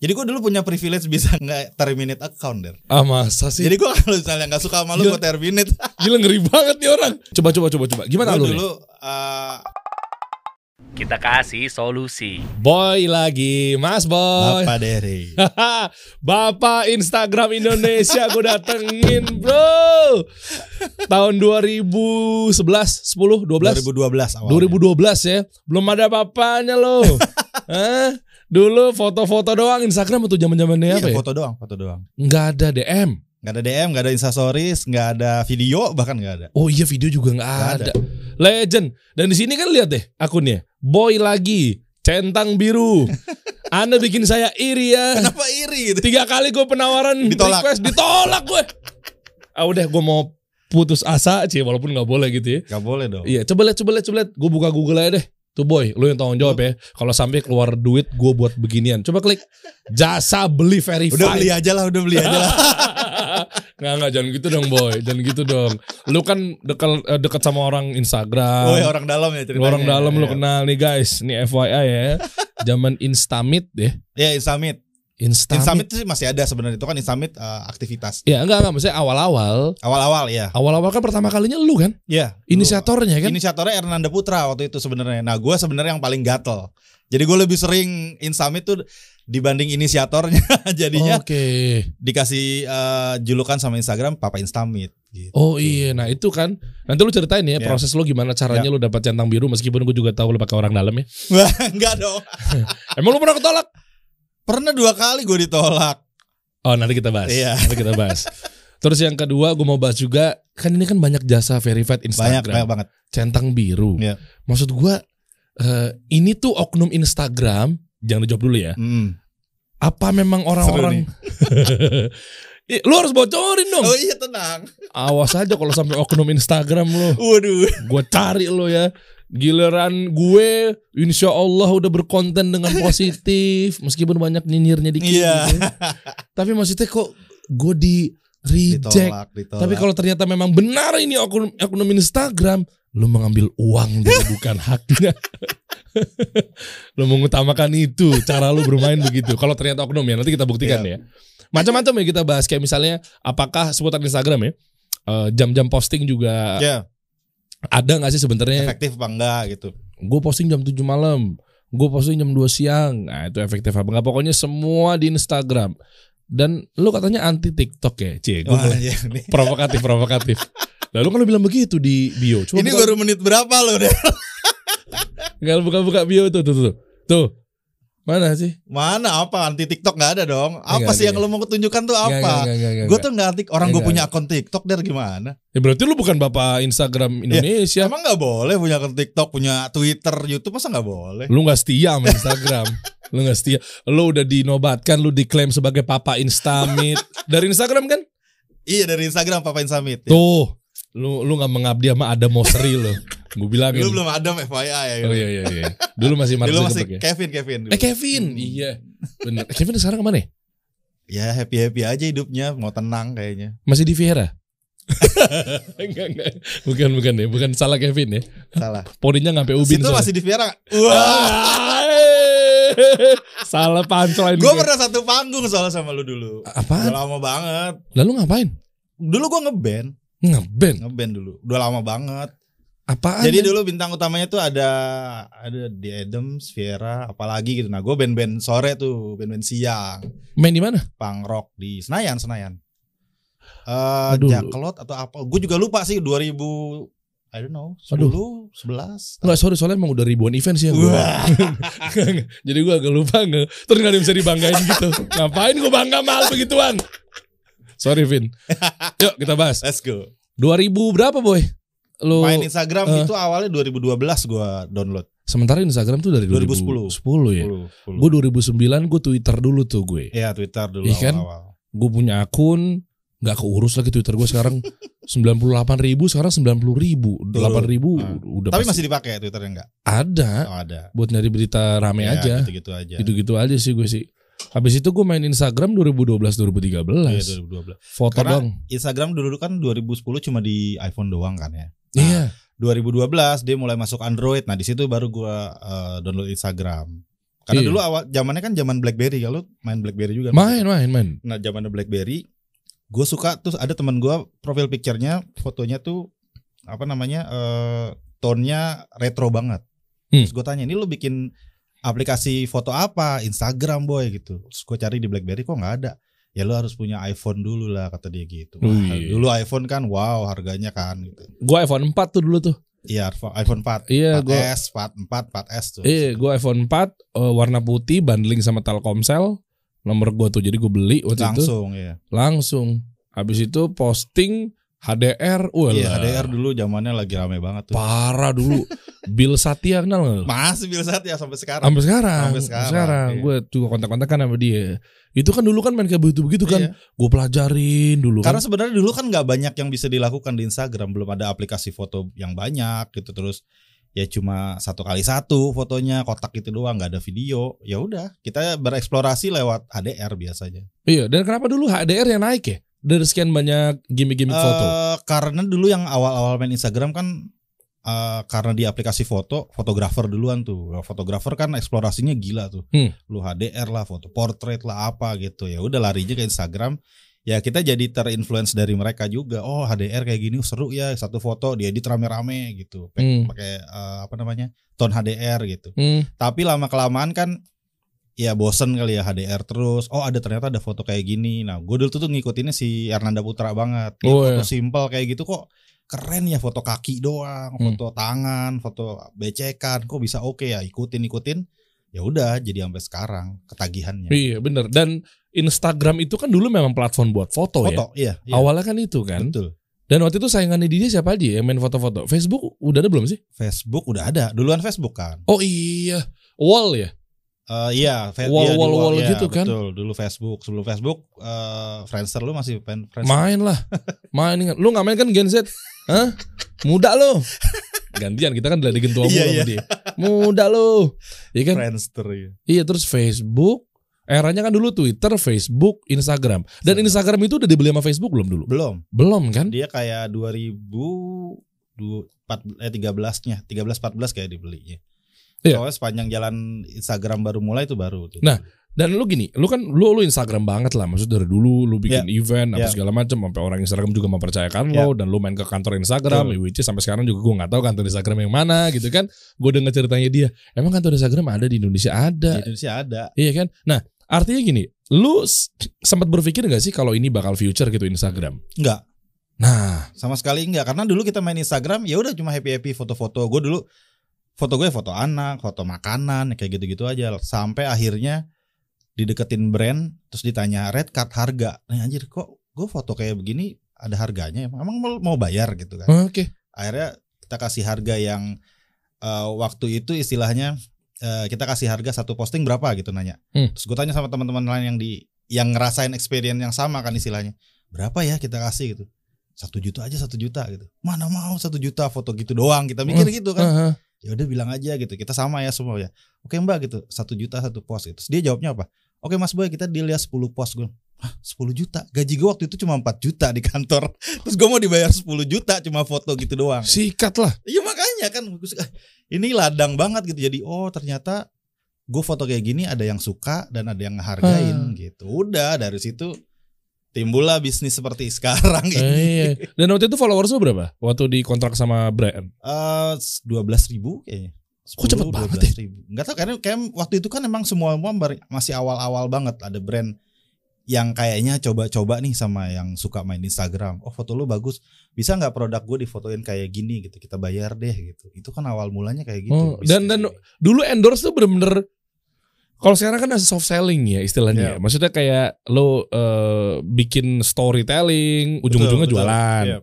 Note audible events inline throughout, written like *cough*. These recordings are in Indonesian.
Jadi gue dulu punya privilege bisa *laughs* nggak terminate account der. Ah masa sih? Jadi gue kalau misalnya nggak suka sama lu gue terminate. *laughs* Gila ngeri banget nih orang. Coba coba coba coba. Gimana lu? dulu eh, Kita kasih solusi. Boy lagi, Mas Boy. Bapak Dere. *laughs* Bapak Instagram Indonesia gue datengin bro Tahun 2011, 10, 12 2012 awalnya. 2012 ya Belum ada bapaknya loh Hah? Dulu foto-foto doang Instagram tuh zaman zamannya Iya, apa ya? foto doang, foto doang. Nggak ada DM Gak ada DM, gak ada instastories, gak ada video, bahkan gak ada. Oh iya video juga nggak Nggak ada. Legend Dan di sini kan lihat deh akunnya Boy lagi Centang biru *laughs* Anda bikin saya iri ya Kenapa iri gitu? Tiga kali gue penawaran Ditolak. request ditolak gue. Ah udah gue mau putus asa sih walaupun nggak boleh gitu ya. Gak boleh dong. Iya coba lihat coba lihat coba lihat. Gue buka Google aja deh. Tuh boy, lu yang tanggung jawab ya. Kalau sampai keluar duit gue buat beginian. Coba klik jasa beli verified. Udah beli aja lah, udah beli aja lah. *laughs* nggak nggak jangan gitu dong boy, jangan gitu dong. Lu kan dekat eh, dekat sama orang Instagram. Oh ya orang dalam ya ceritanya. orang dalam lu Ya. kenal nih guys. Nih FYI ya. *laughs* Zaman Instamit deh. Ya Insamit. Instamit. Insamit sih masih ada sebenarnya itu kan Insamit eh, aktivitas. Ya enggak enggak maksudnya awal-awal Awal-awal ya. Awal-awal kan pertama kalinya lu kan Iya. inisiatornya kan? Inisiatornya Ernanda Putra waktu itu sebenarnya. Nah, gue sebenarnya yang paling gatel. Jadi gue lebih sering Insamit tuh dibanding inisiatornya. *laughs* Jadinya Oke. dikasih eh, julukan sama Instagram Papa Instamit. Gitu. Oh iya, nah itu kan nanti lu ceritain ya Ya. proses lu gimana caranya lu dapat centang biru meskipun gue juga tahu lu pakai orang dalam ya. *laughs* Enggak dong. *laughs* Emang lu pernah ketolak? Pernah dua kali gue ditolak. Oh nanti kita bahas. Iya. Nanti kita bahas. Terus yang kedua gue mau bahas juga kan ini kan banyak jasa verified Banyak, Instagram. banyak banget. Centang biru. Iya. Maksud gue eh, ini tuh oknum Instagram jangan dijawab dulu ya. Hmm. Apa memang orang-orang *laughs* lu harus bocorin dong. Oh iya tenang. Awas aja kalau sampai oknum Instagram lu. Waduh. gue cari lo ya giliran gue insya Allah udah berkonten dengan *laughs* positif meskipun banyak nyinyirnya dikit Iya. gitu. tapi maksudnya kok gue di reject Ditolak, ditolak. tapi kalau ternyata memang benar ini oknum, oknum Instagram lu mengambil uang dari bukan *laughs* haknya *laughs* lu mengutamakan itu cara lu bermain begitu kalau ternyata oknum ya nanti kita buktikan Iya. ya macam-macam ya kita bahas kayak misalnya apakah seputar Instagram ya eh, jam-jam posting juga ya, ada nggak sih sebenarnya? Efektif apa enggak gitu. gue posting jam 7 malam gue posting jam 2 siang. Nah itu efektif apa enggak? Pokoknya semua di Instagram. Dan lu katanya anti TikTok ya cie? Gue iya, *laughs* provokatif provokatif. Lalu kan lu bilang begitu di bio. Coba Ini buka, baru menit berapa lo deh? nggak buka-buka bio tuh tuh tuh. Tuh mana sih Mana apa anti TikTok nggak ada dong? Apa Nggak, sih yang lo mau tunjukkan tuh apa? Gue tuh nggak anti orang gue punya akun TikTok dari gimana? ya berarti lu bukan bapak Instagram Indonesia Emang nggak boleh punya akun TikTok, punya Twitter, YouTube masa nggak boleh? lu nggak setia sama Instagram *laughs* lu nggak setia lu udah dinobatkan lu diklaim sebagai papa Instamit dari Instagram kan Iya dari Instagram Papa Insamit. Ya. Tuh, lu lu nggak mengabdi sama ada Mosri lo. *laughs* Gue bilangin. Dulu belum ada FYI ya. Oh iya iya iya. Dulu masih Mark Dulu masih Zuckerberg ya. Kevin Kevin. dulu. Eh Kevin, iya. Bener. Eh, Kevin sekarang ke mana ya? Ya happy happy aja hidupnya, mau tenang kayaknya. Masih di Viera? *laughs* enggak enggak. Bukan bukan ya, bukan salah Kevin ya. Salah. Poninya ngampe ubin. Soalnya. masih di Viera. Wah. Ah, *laughs* salah punchline. Gue pernah satu panggung soalnya sama lu dulu. Udah Apa? lama banget. Lalu ngapain? Dulu gue ngeband, Ngeband. ngeband dulu. Udah lama banget. Apaan? Jadi dulu bintang utamanya tuh ada ada di Adams, Viera, apalagi gitu. Nah, gue band-band sore tuh, band-band siang, main di mana? punk rock di Senayan, Senayan. Eh, Aduh. Jaklot atau apa? Gue juga lupa sih 2000 I don't know, 10, 11. Enggak, sorry soalnya emang udah ribuan event sih yang gue. *laughs* Jadi gue agak lupa nge. Terus gak ada yang bisa dibanggain gitu. Ngapain gue bangga mal begituan? Sorry Vin. *laughs* Yuk kita bahas. Let's go. 2000 berapa boy? Lu Main Instagram eh. itu awalnya 2012 gua download. sementara Instagram tuh dari 2010. 2010 ya. 10, 10. Gue 2009 gue Twitter dulu tuh gue. Iya, Twitter dulu Iya kan? awal-awal. Gue punya akun nggak keurus lagi Twitter gue sekarang *laughs* 98 ribu sekarang 90 ribu 8 ribu Ah. udah Tapi pasti masih dipakai Twitternya enggak? ada Oh, ada. buat nyari berita rame Ya, aja Gitu-gitu aja. gitu-gitu aja sih gue sih habis itu gue main Instagram 2012 2013 Iya, 2012. foto Karena dong Instagram dulu kan 2010 cuma di iPhone doang kan ya. Iya 2012 dia mulai masuk Android. Nah, di situ baru gua eh, download Instagram. Karena Iya. dulu awal zamannya kan zaman BlackBerry, kalau main BlackBerry juga. Main, main, main. Nah, zamannya BlackBerry, gue suka tuh ada teman gue profil picture-nya, fotonya tuh apa namanya, eh tone-nya retro banget. Hmm. Terus gue tanya, ini lu bikin aplikasi foto apa? Instagram boy gitu. Terus gue cari di BlackBerry kok nggak ada. Ya lu harus punya iPhone dulu lah kata dia gitu. Wah, Wih. dulu iPhone kan wow harganya kan gitu. Gua iPhone 4 tuh dulu tuh. Iya iPhone 4, Iya, gua 4S, 4, 4, 4S tuh. Iya, gua iPhone 4 eh, warna putih bundling sama Telkomsel. Nomor gua tuh jadi gua beli waktu itu Langsung ya. langsung. Habis itu posting HDR, wah Iya, HDR dulu zamannya lagi rame banget tuh. parah dulu. *laughs* Bill Satya kenal nggak? lu? Masih bisa ya sampai sekarang. Sampai sekarang, Sampai sampai sekarang, sekarang, iya. gue juga kontak-kontakan sama dia. Itu kan dulu kan main kayak begitu begitu kan, Iya. gue pelajarin dulu. Karena kan. sebenarnya dulu kan nggak banyak yang bisa dilakukan di Instagram, belum ada aplikasi foto yang banyak gitu terus ya cuma satu kali satu fotonya kotak itu doang nggak ada video ya udah kita bereksplorasi lewat HDR biasanya Iya, dan kenapa dulu HDR yang naik ya? Dari sekian banyak gimmick-gimmick foto. Eh, karena dulu yang awal-awal main Instagram kan eh, karena di aplikasi foto fotografer duluan tuh fotografer kan eksplorasinya gila tuh Hmm. lu HDR lah foto portrait lah apa gitu ya udah larinya ke Instagram ya kita jadi terinfluence dari mereka juga oh HDR kayak gini seru ya satu foto diedit rame-rame gitu Hmm. pakai eh, apa namanya tone HDR gitu Hmm. tapi lama kelamaan kan ya bosen kali ya HDR terus oh ada ternyata ada foto kayak gini nah gue dulu tuh, tuh ngikutinnya si Ernanda Putra banget Dia Oh, foto iya. simple kayak gitu kok keren ya foto kaki doang Hmm. foto tangan foto becekan kok bisa oke ya ikutin ikutin ya udah jadi sampai sekarang ketagihannya Iya bener. Dan Instagram itu kan dulu memang platform buat foto, ya. foto iya, iya Awalnya kan itu kan. betul Dan waktu itu saingannya dia siapa aja yang main foto-foto? Facebook udah ada belum sih? Facebook udah ada duluan Facebook kan Oh iya, Wall ya. Eh, iya, Wall- iya, di wall- wall iya, gitu kan? Betul, dulu Facebook, sebelum Facebook eh Friendster lu masih pen Friendster. Main lah, main kan. Lu nggak main kan Gen Z? Hah? Muda lo. Gantian kita kan udah mulu Iya, iya. dia. Muda lo. Iya kan? Friendster ya. Iya terus Facebook. Eranya kan dulu Twitter, Facebook, Instagram. Dan Instagram. Instagram itu udah dibeli sama Facebook belum dulu? Belum. Belum kan? Dia kayak 2000 du- empat- eh 13-nya, 13 14 kayak dibelinya. Iya. Soalnya sepanjang jalan Instagram baru mulai itu baru tuh. Nah, Dan lu gini, lu kan lu lu Instagram banget lah, maksud dari dulu lu bikin event apa Ya. segala macam sampai orang Instagram juga mempercayakan lo dan lu main ke kantor Instagram, Betul. which is sampai sekarang juga gue nggak tahu kantor Instagram yang mana gitu kan. Gue dengar ceritanya dia, emang kantor Instagram ada di Indonesia ada, di Indonesia ada. iya kan? Nah artinya gini, lu sempat berpikir gak sih kalau ini bakal future gitu Instagram? Enggak, Nah, sama sekali enggak karena dulu kita main Instagram ya udah cuma happy-happy foto-foto. Gue dulu foto gue foto anak, foto makanan kayak gitu-gitu aja sampai akhirnya dideketin brand terus ditanya red card harga. Nah anjir kok gue foto kayak begini ada harganya emang mau- mau bayar gitu kan. oke, Akhirnya kita kasih harga yang eh, waktu itu istilahnya eh, kita kasih harga satu posting berapa gitu nanya. Hmm. Terus gue tanya sama teman-teman lain yang di yang ngerasain experience yang sama kan istilahnya. Berapa ya kita kasih gitu. Satu juta aja satu juta gitu. Mana mau satu juta foto gitu doang kita mikir gitu kan. Aha. Ya udah bilang aja gitu. Kita sama ya semua ya. Oke mbak gitu. Satu juta satu post gitu. Terus dia jawabnya apa? Oke mas boy kita deal ya 10 post gue. Hah 10 juta? Gaji gue waktu itu cuma 4 juta di kantor. *laughs* Terus gue mau dibayar 10 juta cuma foto gitu doang. sikat lah. Iya makanya kan ini ladang banget gitu. Jadi oh ternyata gue foto kayak gini ada yang suka dan ada yang ngehargain gitu. Udah dari situ timbullah bisnis seperti sekarang Eh, ini. iya. Dan waktu itu followers lu berapa? Waktu dikontrak sama brand? Eh, dua belas ribu kayaknya. Kok cepet banget ya? ribu. Nggak tahu karena kayak waktu itu kan emang semua masih awal-awal banget ada brand yang kayaknya coba-coba nih sama yang suka main Instagram. Oh foto lu bagus, bisa nggak produk gue difotoin kayak gini gitu? Kita bayar deh gitu. Itu kan awal mulanya kayak gitu. Oh, dan- dan- Dulu endorse tuh bener-bener kalau sekarang kan ada soft selling ya istilahnya. Iya. Maksudnya kayak lo eh, bikin storytelling, ujung-ujungnya betul. jualan. Iya.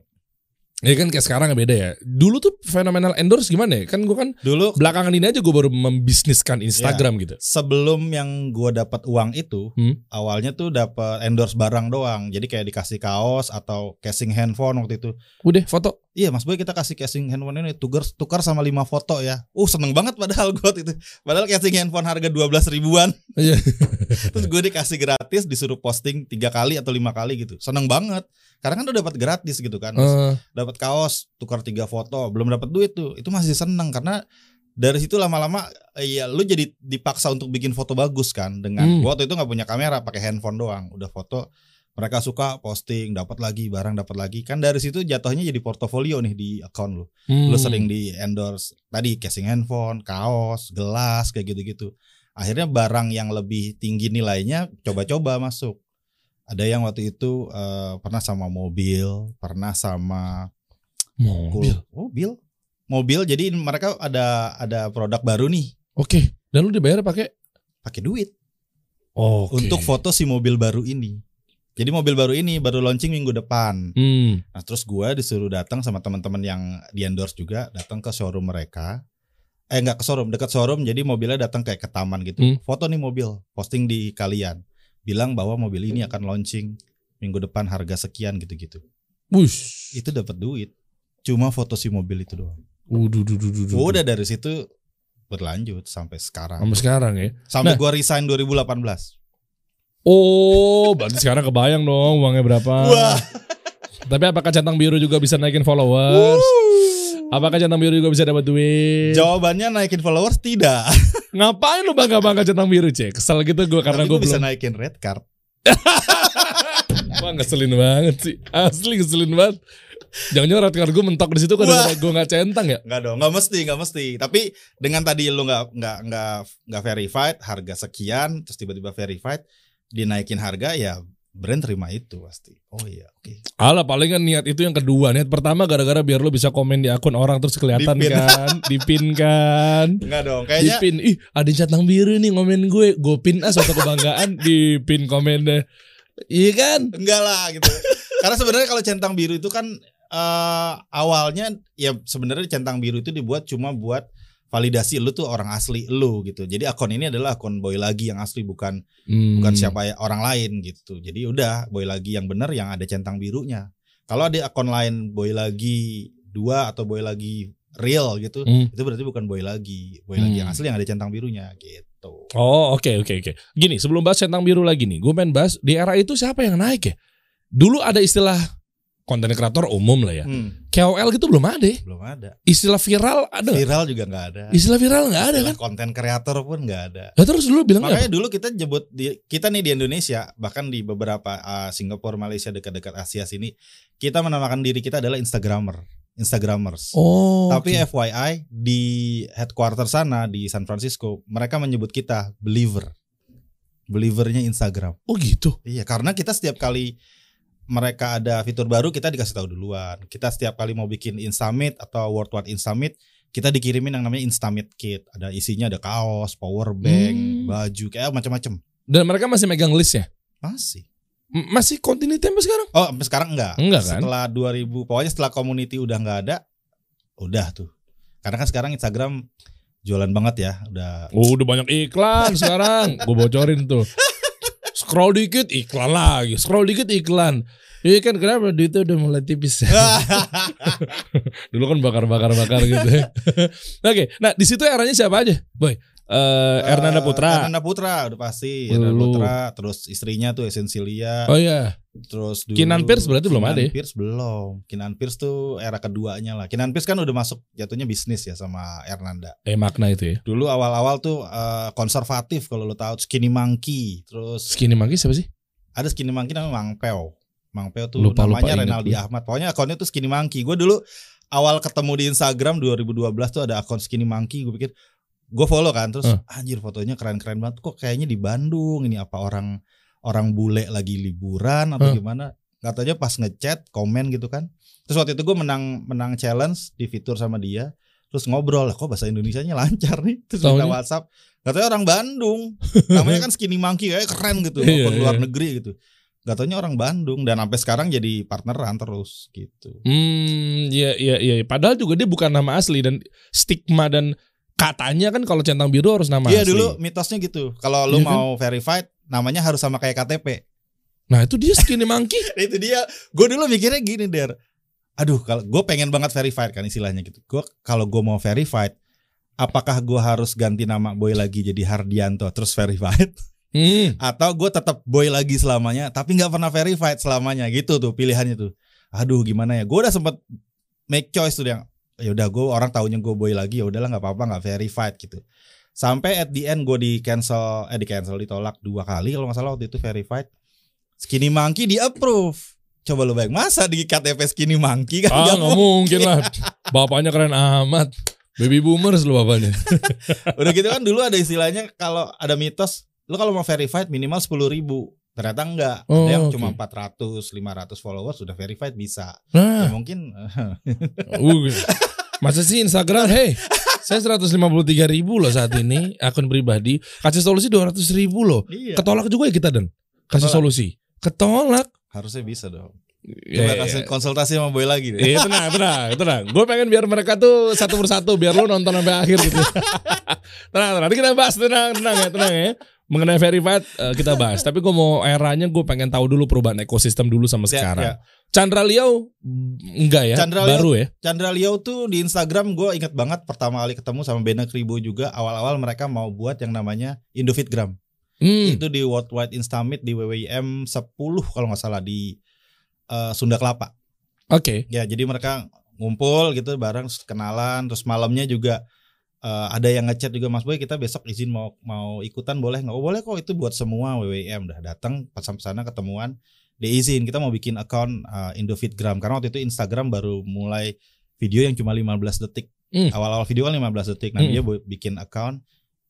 Ya kan kayak sekarang beda ya. Dulu tuh fenomenal endorse gimana ya? Kan gue kan dulu belakangan ini aja gue baru membisniskan Instagram gitu. sebelum yang gua dapat uang itu, Hmm. awalnya tuh dapat endorse barang doang. Jadi kayak dikasih kaos atau casing handphone waktu itu. Udah foto. Iya Mas Boy kita kasih casing handphone ini tukar tukar sama 5 foto ya. Uh seneng banget padahal gue itu. Padahal casing handphone harga 12 ribuan. Iya. *laughs* Terus gue dikasih gratis disuruh posting tiga kali atau lima kali gitu. Seneng banget. Karena kan udah dapat gratis gitu kan. Eh, Dapat kaos tukar tiga foto belum dapat duit tuh. Itu masih seneng karena dari situ lama-lama ya lu jadi dipaksa untuk bikin foto bagus kan dengan Hmm. waktu itu nggak punya kamera pakai handphone doang udah foto mereka suka posting dapat lagi barang dapat lagi kan dari situ jatuhnya jadi portofolio nih di account lu Hmm. lu sering di endorse tadi casing handphone kaos gelas kayak gitu-gitu akhirnya barang yang lebih tinggi nilainya coba-coba masuk ada yang waktu itu eh, pernah sama mobil pernah sama mobil. Kul- mobil mobil jadi mereka ada ada produk baru nih Oke. Dan lu dibayar pakai pakai duit Oke. untuk foto si mobil baru ini jadi mobil baru ini baru launching minggu depan Hmm. nah terus gua disuruh datang sama teman-teman yang di endorse juga datang ke showroom mereka eh nggak ke showroom dekat showroom jadi mobilnya datang kayak ke taman gitu Hmm. foto nih mobil posting di kalian bilang bahwa mobil ini akan launching minggu depan harga sekian gitu-gitu Wush. itu dapat duit cuma foto si mobil itu doang Udah, udah, udah, udah. Udah dari situ berlanjut sampai sekarang. Sampai sekarang ya. Sampai Nah. gua resign 2018. Oh, berarti sekarang kebayang dong uangnya berapa. Wah. Tapi apakah centang biru juga bisa naikin followers? Apakah centang biru juga bisa dapat duit? Jawabannya naikin followers tidak. *laughs* Ngapain lu bangga-bangga centang biru, Cek? Kesel gitu gue karena gue gua bisa belum. naikin red card. *laughs* Wah, ngeselin banget sih. Asli ngeselin banget. Jangan-jangan red card gue mentok di situ karena gue nggak centang ya? Enggak dong, enggak mesti, enggak mesti. Tapi dengan tadi lu enggak enggak enggak enggak verified, harga sekian, terus tiba-tiba verified, dinaikin harga ya brand terima itu pasti. Oh iya, oke. Alah paling kan niat itu yang kedua Niat pertama gara-gara biar lu bisa komen di akun orang Terus kelihatan Dipin. kan *laughs* Dipin kan Enggak dong, kayaknya Dipin Ih ada centang biru nih ngomen gue Gue pin ah suatu kebanggaan *laughs* Dipin komennya Iya kan enggak lah gitu. Karena sebenarnya kalau centang biru itu kan eh awalnya ya sebenarnya centang biru itu dibuat cuma buat validasi lu tuh orang asli lu gitu. Jadi akun ini adalah akun boy lagi yang asli bukan Hmm. bukan siapa ya- orang lain gitu. Jadi udah boy lagi yang benar yang ada centang birunya. Kalau ada akun lain boy lagi dua atau boy lagi real gitu, Hmm. itu berarti bukan boy lagi. Boy lagi yang Hmm. asli yang ada centang birunya gitu. Oh oke oke oke Gini sebelum bahas centang biru lagi nih Gue main bahas Di era itu siapa yang naik ya Dulu ada istilah Konten kreator umum lah ya Hmm, KOL gitu belum ada belum ada. Istilah viral ada? Viral juga nggak ada. Istilah viral nggak ada kan? Konten kreator pun nggak ada. Ya terus dulu bilang Makanya dulu kita jebut di kita nih di Indonesia bahkan di beberapa uh, Singapura, Malaysia dekat-dekat Asia sini kita menamakan diri kita adalah Instagramer, Instagramers. Oh Tapi oke. FYI di headquarter sana di San Francisco mereka menyebut kita believer. Believernya Instagram. Oh gitu Iya, karena kita setiap kali mereka ada fitur baru kita dikasih tahu duluan. Kita setiap kali mau bikin Instamit atau Worldwide Instamit, kita dikirimin yang namanya Instamit Kit. Ada isinya ada kaos, power bank, Hmm. baju, kayak macam-macam. Dan mereka masih megang list ya? Masih. M- Masih continuity sampai sekarang? Oh, sampai sekarang enggak. Enggak kan? Setelah 2000, pokoknya setelah community udah enggak ada, udah tuh. Karena kan sekarang Instagram jualan banget ya, udah Oh, udah banyak iklan sekarang. Gue bocorin tuh. *laughs* Scroll dikit iklan lagi. Scroll dikit iklan. Iya kan kenapa duitnya udah mulai tipis. *laughs* Dulu kan bakar-bakar-bakar gitu. *laughs* Oke, nah di situ eranya siapa aja, boy? Eh Ernanda Putra. Ernanda Putra udah pasti. Ernanda Putra, terus istrinya tuh Esensilia. Oh iya. Terus dulu Kinan Pierce berarti belum ada ya? Kinan Pierce belum. Kinan Pierce tuh era keduanya lah. Kinan Pierce kan udah masuk jatuhnya bisnis ya sama Ernanda. Eh makna itu ya. Dulu awal-awal tuh eh, konservatif kalau lo tahu Skinny Monkey. Terus Skinny Monkey siapa sih? ada Skinny Monkey namanya Mang Peo. Mang Peo tuh Lupa, lupa namanya inget Renaldi gue. Ahmad. Pokoknya akunnya tuh Skinny Monkey. Gue dulu awal ketemu di Instagram 2012 tuh ada akun Skinny Monkey. Gue pikir gue follow kan terus Huh. anjir fotonya keren-keren banget kok kayaknya di Bandung ini apa orang orang bule lagi liburan atau Huh. gimana katanya pas ngechat komen gitu kan terus waktu itu gue menang menang challenge di fitur sama dia terus ngobrol lah kok bahasa Indonesianya lancar nih terus minta Taunya? WhatsApp katanya orang Bandung namanya kan Skinny Monkey kayak keren gitu Iya, akun luar iya. negeri gitu Gak taunya orang Bandung dan sampai sekarang jadi partneran terus gitu. Hmm, iya iya iya. Padahal juga dia bukan nama asli dan stigma dan katanya kan kalau centang biru harus nama Iya asli. dulu mitosnya gitu. Kalau lu Iya kan? mau verified namanya harus sama kayak KTP. Nah itu dia skinny monkey. *laughs* itu dia. Gue dulu mikirnya gini der. Aduh kalau gue pengen banget verified kan istilahnya gitu. Gue kalau gue mau verified, apakah gue harus ganti nama boy lagi jadi Hardianto terus verified? *laughs* Hmm. Atau gue tetap boy lagi selamanya tapi nggak pernah verified selamanya gitu tuh pilihannya tuh. Aduh gimana ya? Gue udah sempet make choice tuh yang ya udah gue orang taunya gue boy lagi ya udahlah nggak apa-apa nggak verified gitu sampai at the end gue di cancel eh di cancel ditolak dua kali kalau nggak salah waktu itu verified. Skinny monkey di approve coba lu bayang masa di KTP skinny monkey kan Ah nggak nggak mungkin lah. *laughs* Bapaknya keren amat. Baby boomers lu bapaknya. *laughs* udah gitu kan dulu ada istilahnya kalau ada mitos lu kalau mau verified minimal sepuluh ribu. Ternyata enggak Oh, ada yang oke. cuma 400 500 followers sudah verified bisa. Ya Nah, mungkin. *laughs* Uh, masa sih Instagram? Hey, saya 153 ribu loh saat ini akun pribadi. Kasih solusi 200 ribu loh. iya Ketolak juga ya kita dan kasih Ketolak. solusi. Ketolak. harusnya bisa dong Ya, coba ya, kasih konsultasi sama boy lagi deh Iya tenang, tenang, tenang. Gue pengen biar mereka tuh satu persatu, biar lo nonton sampai akhir gitu. *laughs* tenang, tenang. Nanti kita bahas, tenang, tenang ya, tenang ya. Mengenai verified eh, kita bahas. Tapi gue mau eranya gue pengen tahu dulu perubahan ekosistem dulu sama Ya, sekarang. ya. Chandra Liao enggak ya, Chandra Liao- baru ya. Chandra Liao tuh di Instagram gue inget banget pertama kali ketemu sama Bena Kribo juga awal-awal mereka mau buat yang namanya Indofitgram Hmm. itu di Worldwide Instamit di WWIM 10 kalau nggak salah di eh, Sunda Kelapa Oke. ya jadi mereka ngumpul gitu bareng kenalan terus malamnya juga eh, ada yang ngechat juga Mas Boy kita besok izin mau mau ikutan boleh nggak oh boleh kok itu buat semua WWM udah datang pas sampai sana ketemuan diizin kita mau bikin account eh, Indofitgram karena waktu itu Instagram baru mulai video yang cuma 15 detik Hmm. awal-awal video kan 15 detik nah Hmm. dia bikin account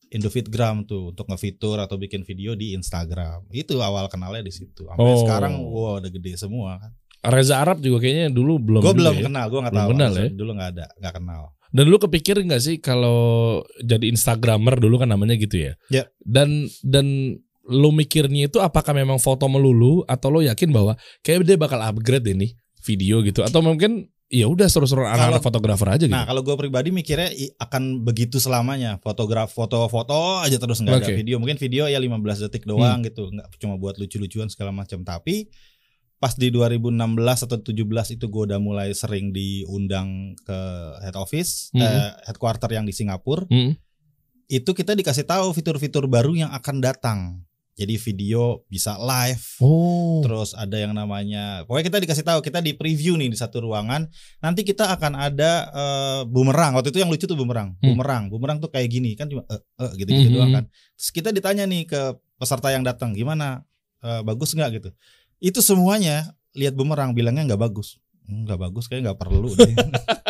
Indofitgram tuh untuk ngefitur atau bikin video di Instagram itu awal kenalnya di situ sampai Oh. sekarang wow udah gede semua kan Reza Arab juga kayaknya dulu belum. gue belum ya. kenal gue nggak tahu kenal ya? dulu nggak ada nggak kenal Dan lu kepikir nggak sih kalau jadi Instagramer dulu kan namanya gitu ya? Ya. Dan dan lu mikirnya itu apakah memang foto melulu atau lo yakin bahwa kayak dia bakal upgrade deh nih video gitu atau mungkin ya udah seru-seru anak-anak fotografer aja gitu. Nah kalau gue pribadi mikirnya akan begitu selamanya fotograf foto-foto aja terus nggak ada Oke. Hmm. video mungkin video ya 15 detik doang gitu nggak cuma buat lucu-lucuan segala macam tapi pas di 2016 atau 17 itu gue udah mulai sering diundang ke head office Hmm. eh, headquarter yang di Singapura Hmm. itu kita dikasih tahu fitur-fitur baru yang akan datang jadi video bisa live Oh. Terus ada yang namanya, pokoknya kita dikasih tahu kita di preview nih di satu ruangan. Nanti kita akan ada eh, bumerang. Waktu itu yang lucu tuh bumerang. Hmm. Bumerang, bumerang tuh kayak gini kan cuma eh, eh, gitu-gitu Mhm. doang kan. Terus kita ditanya nih ke peserta yang datang, gimana? Eh, bagus nggak gitu? Itu semuanya lihat bumerang bilangnya nggak bagus. "Hmm, Nggak bagus kayak nggak perlu deh.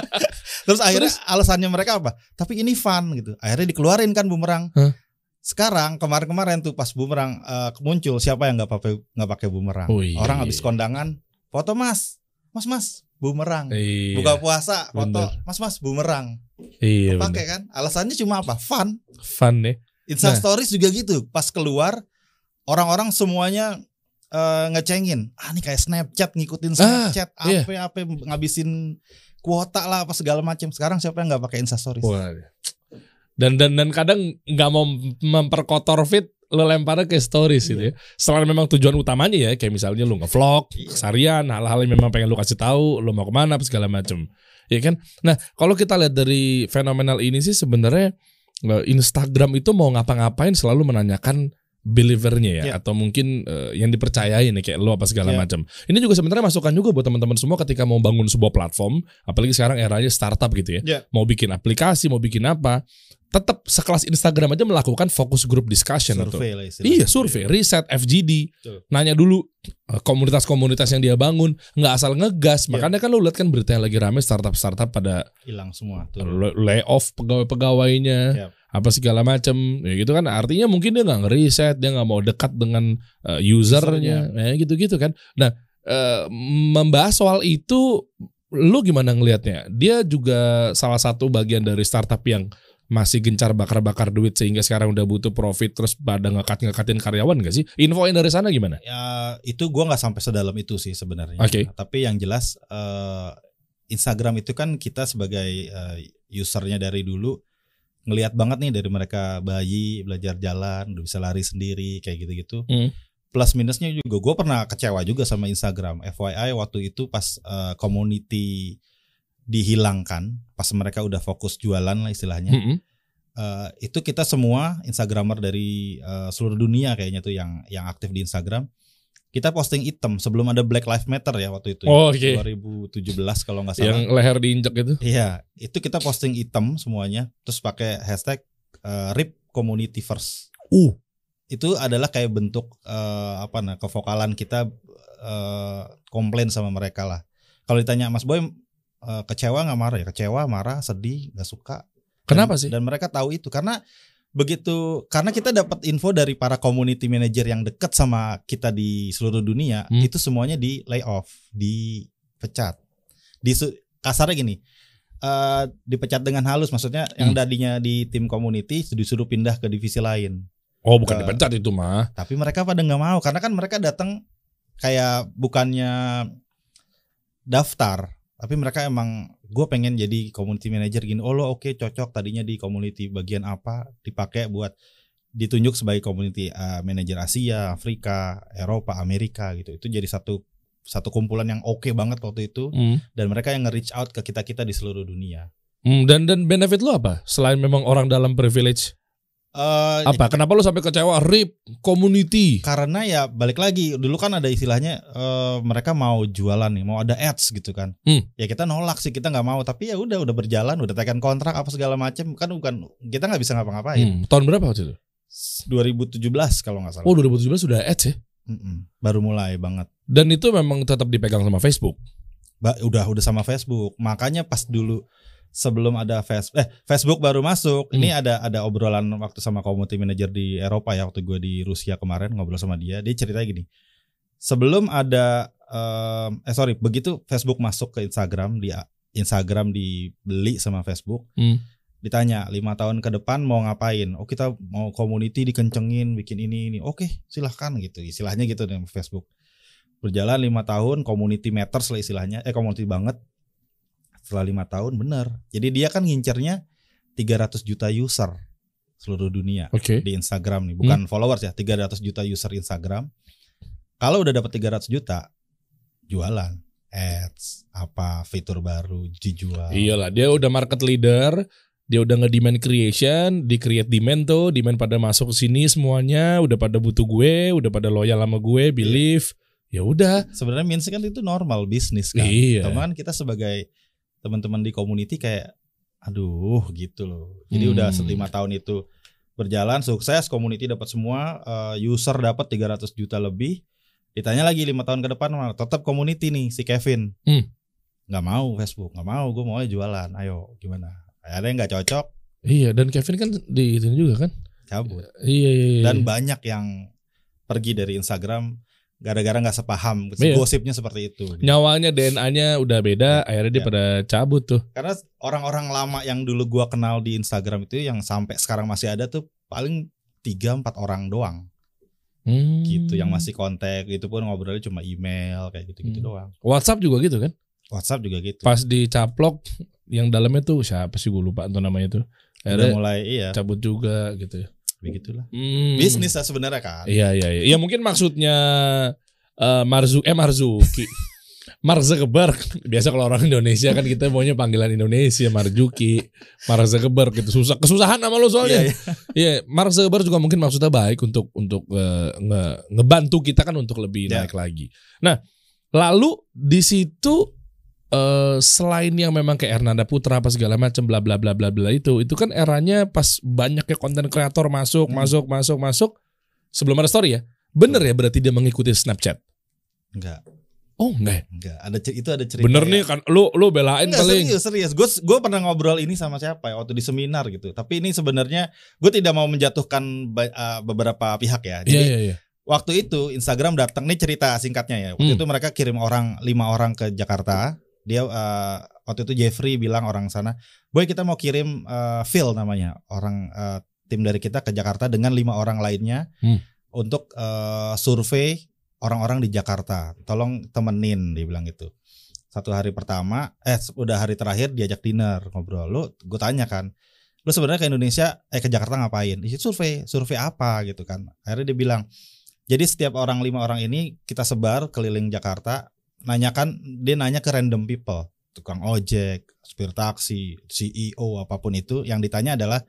*laughs* Terus akhirnya alasannya mereka apa? Tapi ini fun gitu. Akhirnya dikeluarin kan bumerang. Hah? Sekarang kemarin-kemarin tuh pas bumerang eh, muncul siapa yang nggak pakai nggak pakai bumerang? Oh, iya, Orang iya. habis kondangan foto mas, mas mas bumerang. Iya. Buka puasa foto bener. mas mas bumerang. Iya Pakai kan? Alasannya cuma apa? Fun. Fun ya. Insta Nah. Stories juga gitu. Pas keluar orang-orang semuanya eh, ngecengin. Ah ini kayak Snapchat ngikutin Ah, Snapchat iya. apa apa ngabisin kuota lah apa segala macam. Sekarang siapa yang nggak pakai Insta Stories? Wah. Dan dan dan kadang nggak mau memperkotor fit lo lemparnya ke stories gitu ya. Selain memang tujuan utamanya ya kayak misalnya lu nge-vlog, Iya. kesarian, hal-hal yang memang pengen lu kasih tahu, lu mau ke mana apa segala macem. Ya kan? Nah, kalau kita lihat dari fenomenal ini sih sebenarnya eh, Instagram itu mau ngapa-ngapain selalu menanyakan believernya ya Iya. atau mungkin eh, yang dipercayain ya kayak lo apa segala Iya. macam. Ini juga sebenarnya masukan juga buat teman-teman semua ketika mau bangun sebuah platform, apalagi sekarang eranya startup gitu ya. Iya. Mau bikin aplikasi, mau bikin apa, tetap sekelas Instagram aja melakukan focus group discussion atau Survei lah. Iya survei, riset, FGD, Betul. nanya dulu eh, komunitas-komunitas yang dia bangun, nggak asal ngegas. Iya. Makanya kan lu lihat kan berita yang lagi rame startup-startup pada Hilang semua tuh. layoff pegawai-pegawainya, Yap. Apa segala macam. Ya gitu kan artinya mungkin dia nggak ngeriset, dia nggak mau dekat dengan eh, usernya, ya gitu-gitu kan. Nah eh, membahas soal itu, lu gimana ngelihatnya? Dia juga salah satu bagian dari startup yang masih gencar bakar-bakar duit sehingga sekarang udah butuh profit terus pada ngekat-ngekatin karyawan gak sih? Info yang dari sana gimana? Ya itu gua nggak sampai sedalam itu sih sebenarnya. Oke. Tapi yang jelas eh, Instagram itu kan kita sebagai eh, usernya dari dulu ngelihat banget nih dari mereka bayi belajar jalan, udah bisa lari sendiri kayak gitu-gitu. Hmm. Plus minusnya juga gue pernah kecewa juga sama Instagram. FYI waktu itu pas eh, community dihilangkan, pas mereka udah fokus jualan lah istilahnya. Mm-mm. Eh, itu kita semua instagramer dari eh, seluruh dunia kayaknya tuh yang yang aktif di Instagram kita posting item sebelum ada Black Lives Matter ya waktu itu. Oh, oke. 2017 kalau nggak salah. Yang leher diinjak itu. Iya, itu kita posting item semuanya, terus pakai hashtag eh, RIP Community First. Uh. Itu adalah kayak bentuk eh, apa nah kevokalan kita eh, komplain sama mereka lah. Kalau ditanya Mas Boy eh, kecewa nggak marah ya? Kecewa, marah, sedih, nggak suka. Kenapa Dan- sih? Dan mereka tahu itu karena begitu karena kita dapat info dari para community manager yang dekat sama kita di seluruh dunia Hmm. itu semuanya di layoff, dipecat. Di kasarnya gini. eh dipecat dengan halus maksudnya yang Hmm. tadinya di tim community disuruh pindah ke divisi lain. Oh, bukan Ke- dipecat itu mah. Tapi mereka pada nggak mau karena kan mereka datang kayak bukannya daftar, tapi mereka emang gue pengen jadi community manager gini. Oh lo oke cocok tadinya di community bagian apa dipakai buat ditunjuk sebagai community uh, manager Asia, Afrika, Eropa, Amerika gitu. Itu jadi satu satu kumpulan yang oke banget waktu itu Hmm. dan mereka yang nge-reach out ke kita-kita di seluruh dunia. Hmm, dan dan benefit lu apa? Selain memang orang dalam privilege. Eh, Apa? Kenapa lu sampai kecewa? RIP community. karena ya balik lagi dulu kan ada istilahnya eh, mereka mau jualan nih mau ada ads gitu kan Hmm. ya kita nolak sih kita nggak mau tapi ya udah udah berjalan udah tekan kontrak apa segala macem kan bukan kita nggak bisa ngapa-ngapain Hmm, tahun berapa waktu itu? 2017 kalau nggak salah Oh, 2017 sudah ads ya. Mm-mm. baru mulai banget Dan itu memang tetap dipegang sama Facebook. Ba- udah udah sama Facebook makanya pas dulu sebelum ada Facebook eh Facebook baru masuk ini Hmm. ada ada obrolan waktu sama community manager di Eropa ya waktu gue di Rusia kemarin ngobrol sama dia. Dia cerita gini sebelum ada em, eh sorry begitu Facebook masuk ke Instagram di Instagram dibeli sama Facebook Hmm. ditanya lima tahun ke depan mau ngapain? Oh kita mau community dikencengin bikin ini ini. Oke silahkan gitu istilahnya gitu dengan Facebook. Berjalan lima tahun community matters lah istilahnya eh community banget setelah lima tahun bener jadi dia kan ngincernya 300 juta user seluruh dunia Oke. di Instagram nih bukan followers ya 300 juta user Instagram kalau udah dapat 300 juta jualan ads apa fitur baru dijual Iyalah, dia udah market leader, dia udah nge-demand creation, di create demand tuh, demand pada masuk ke sini semuanya, udah pada butuh gue, udah pada loyal sama gue, believe. Ya udah. sebenarnya means kan itu normal bisnis kan. Iya. Teman kita sebagai teman-teman di community kayak aduh gitu loh. Jadi Hmm. udah lima tahun itu berjalan sukses, community dapat semua, eh, user dapat 300 juta lebih. Ditanya lagi lima tahun ke depan tetap community nih si Kevin. Hmm. nggak mau Facebook, nggak mau, gue mau jualan. Ayo gimana? Ada yang nggak cocok, Iya, dan Kevin kan di itu juga kan. cabut. Iya, iya, iya. Dan banyak yang pergi dari Instagram gara-gara nggak sepaham, Iya. gosipnya seperti itu. gitu. nyawanya DNA-nya udah beda, akhirnya dia Ya. pada cabut tuh. Karena orang-orang lama yang dulu gua kenal di Instagram itu yang sampai sekarang masih ada tuh paling 3 4 orang doang Hmm. gitu yang masih kontak itu pun ngobrolnya cuma email kayak gitu-gitu Hmm. doang. WhatsApp juga gitu kan? WhatsApp juga gitu. Pas dicaplok yang dalamnya tuh siapa sih gue lupa tuh namanya tuh. Udah Akhirnya mulai iya cabut juga gitu ya. Begitulah. Hmm. Bisnis lah sebenarnya kan. Iya iya iya. Ya mungkin maksudnya eh Marzu eh Marzuki. Mark Zuckerberg. Biasa kalau orang Indonesia kan kita maunya panggilan Indonesia Marzuki, Mark Zuckerberg gitu. Susah kesusahan sama lo Iya, soalnya. iya. Iya, Mark Zuckerberg juga mungkin maksudnya baik untuk untuk eh, nge- ngebantu kita kan untuk lebih Ya. naik lagi. Nah, lalu di situ eh selain yang memang kayak Hernanda Putra apa segala macam bla bla bla bla bla itu, itu kan eranya pas banyaknya konten kreator masuk, Hmm. masuk, masuk, masuk sebelum ada story ya. Bener ya berarti dia mengikuti Snapchat. Enggak, Oh, enggak. ya? enggak. Ada itu ada cerita. Bener ya. nih kan lu lu belain Enggak paling. serius serius. Gue gue pernah ngobrol ini sama siapa ya waktu di seminar gitu. Tapi ini sebenarnya gue tidak mau menjatuhkan eh, beberapa pihak ya. Jadi Iya iya iya. waktu itu Instagram datang nih cerita singkatnya ya. Waktu Hmm. itu mereka kirim orang lima orang ke Jakarta. Dia eh, waktu itu Jeffrey bilang orang sana, boy kita mau kirim eh, Phil namanya orang eh, tim dari kita ke Jakarta dengan lima orang lainnya Hmm. untuk eh, survei orang-orang di Jakarta. Tolong temenin dia bilang gitu. Satu hari pertama, eh udah hari terakhir diajak dinner ngobrol. Lu gue tanya kan, lu sebenarnya ke Indonesia eh ke Jakarta ngapain? Isi survei, survei apa gitu kan. Akhirnya dia bilang, jadi setiap orang lima orang ini kita sebar keliling Jakarta, nanyakan dia nanya ke random people, tukang ojek, supir taksi, CEO apa pun itu, yang ditanya adalah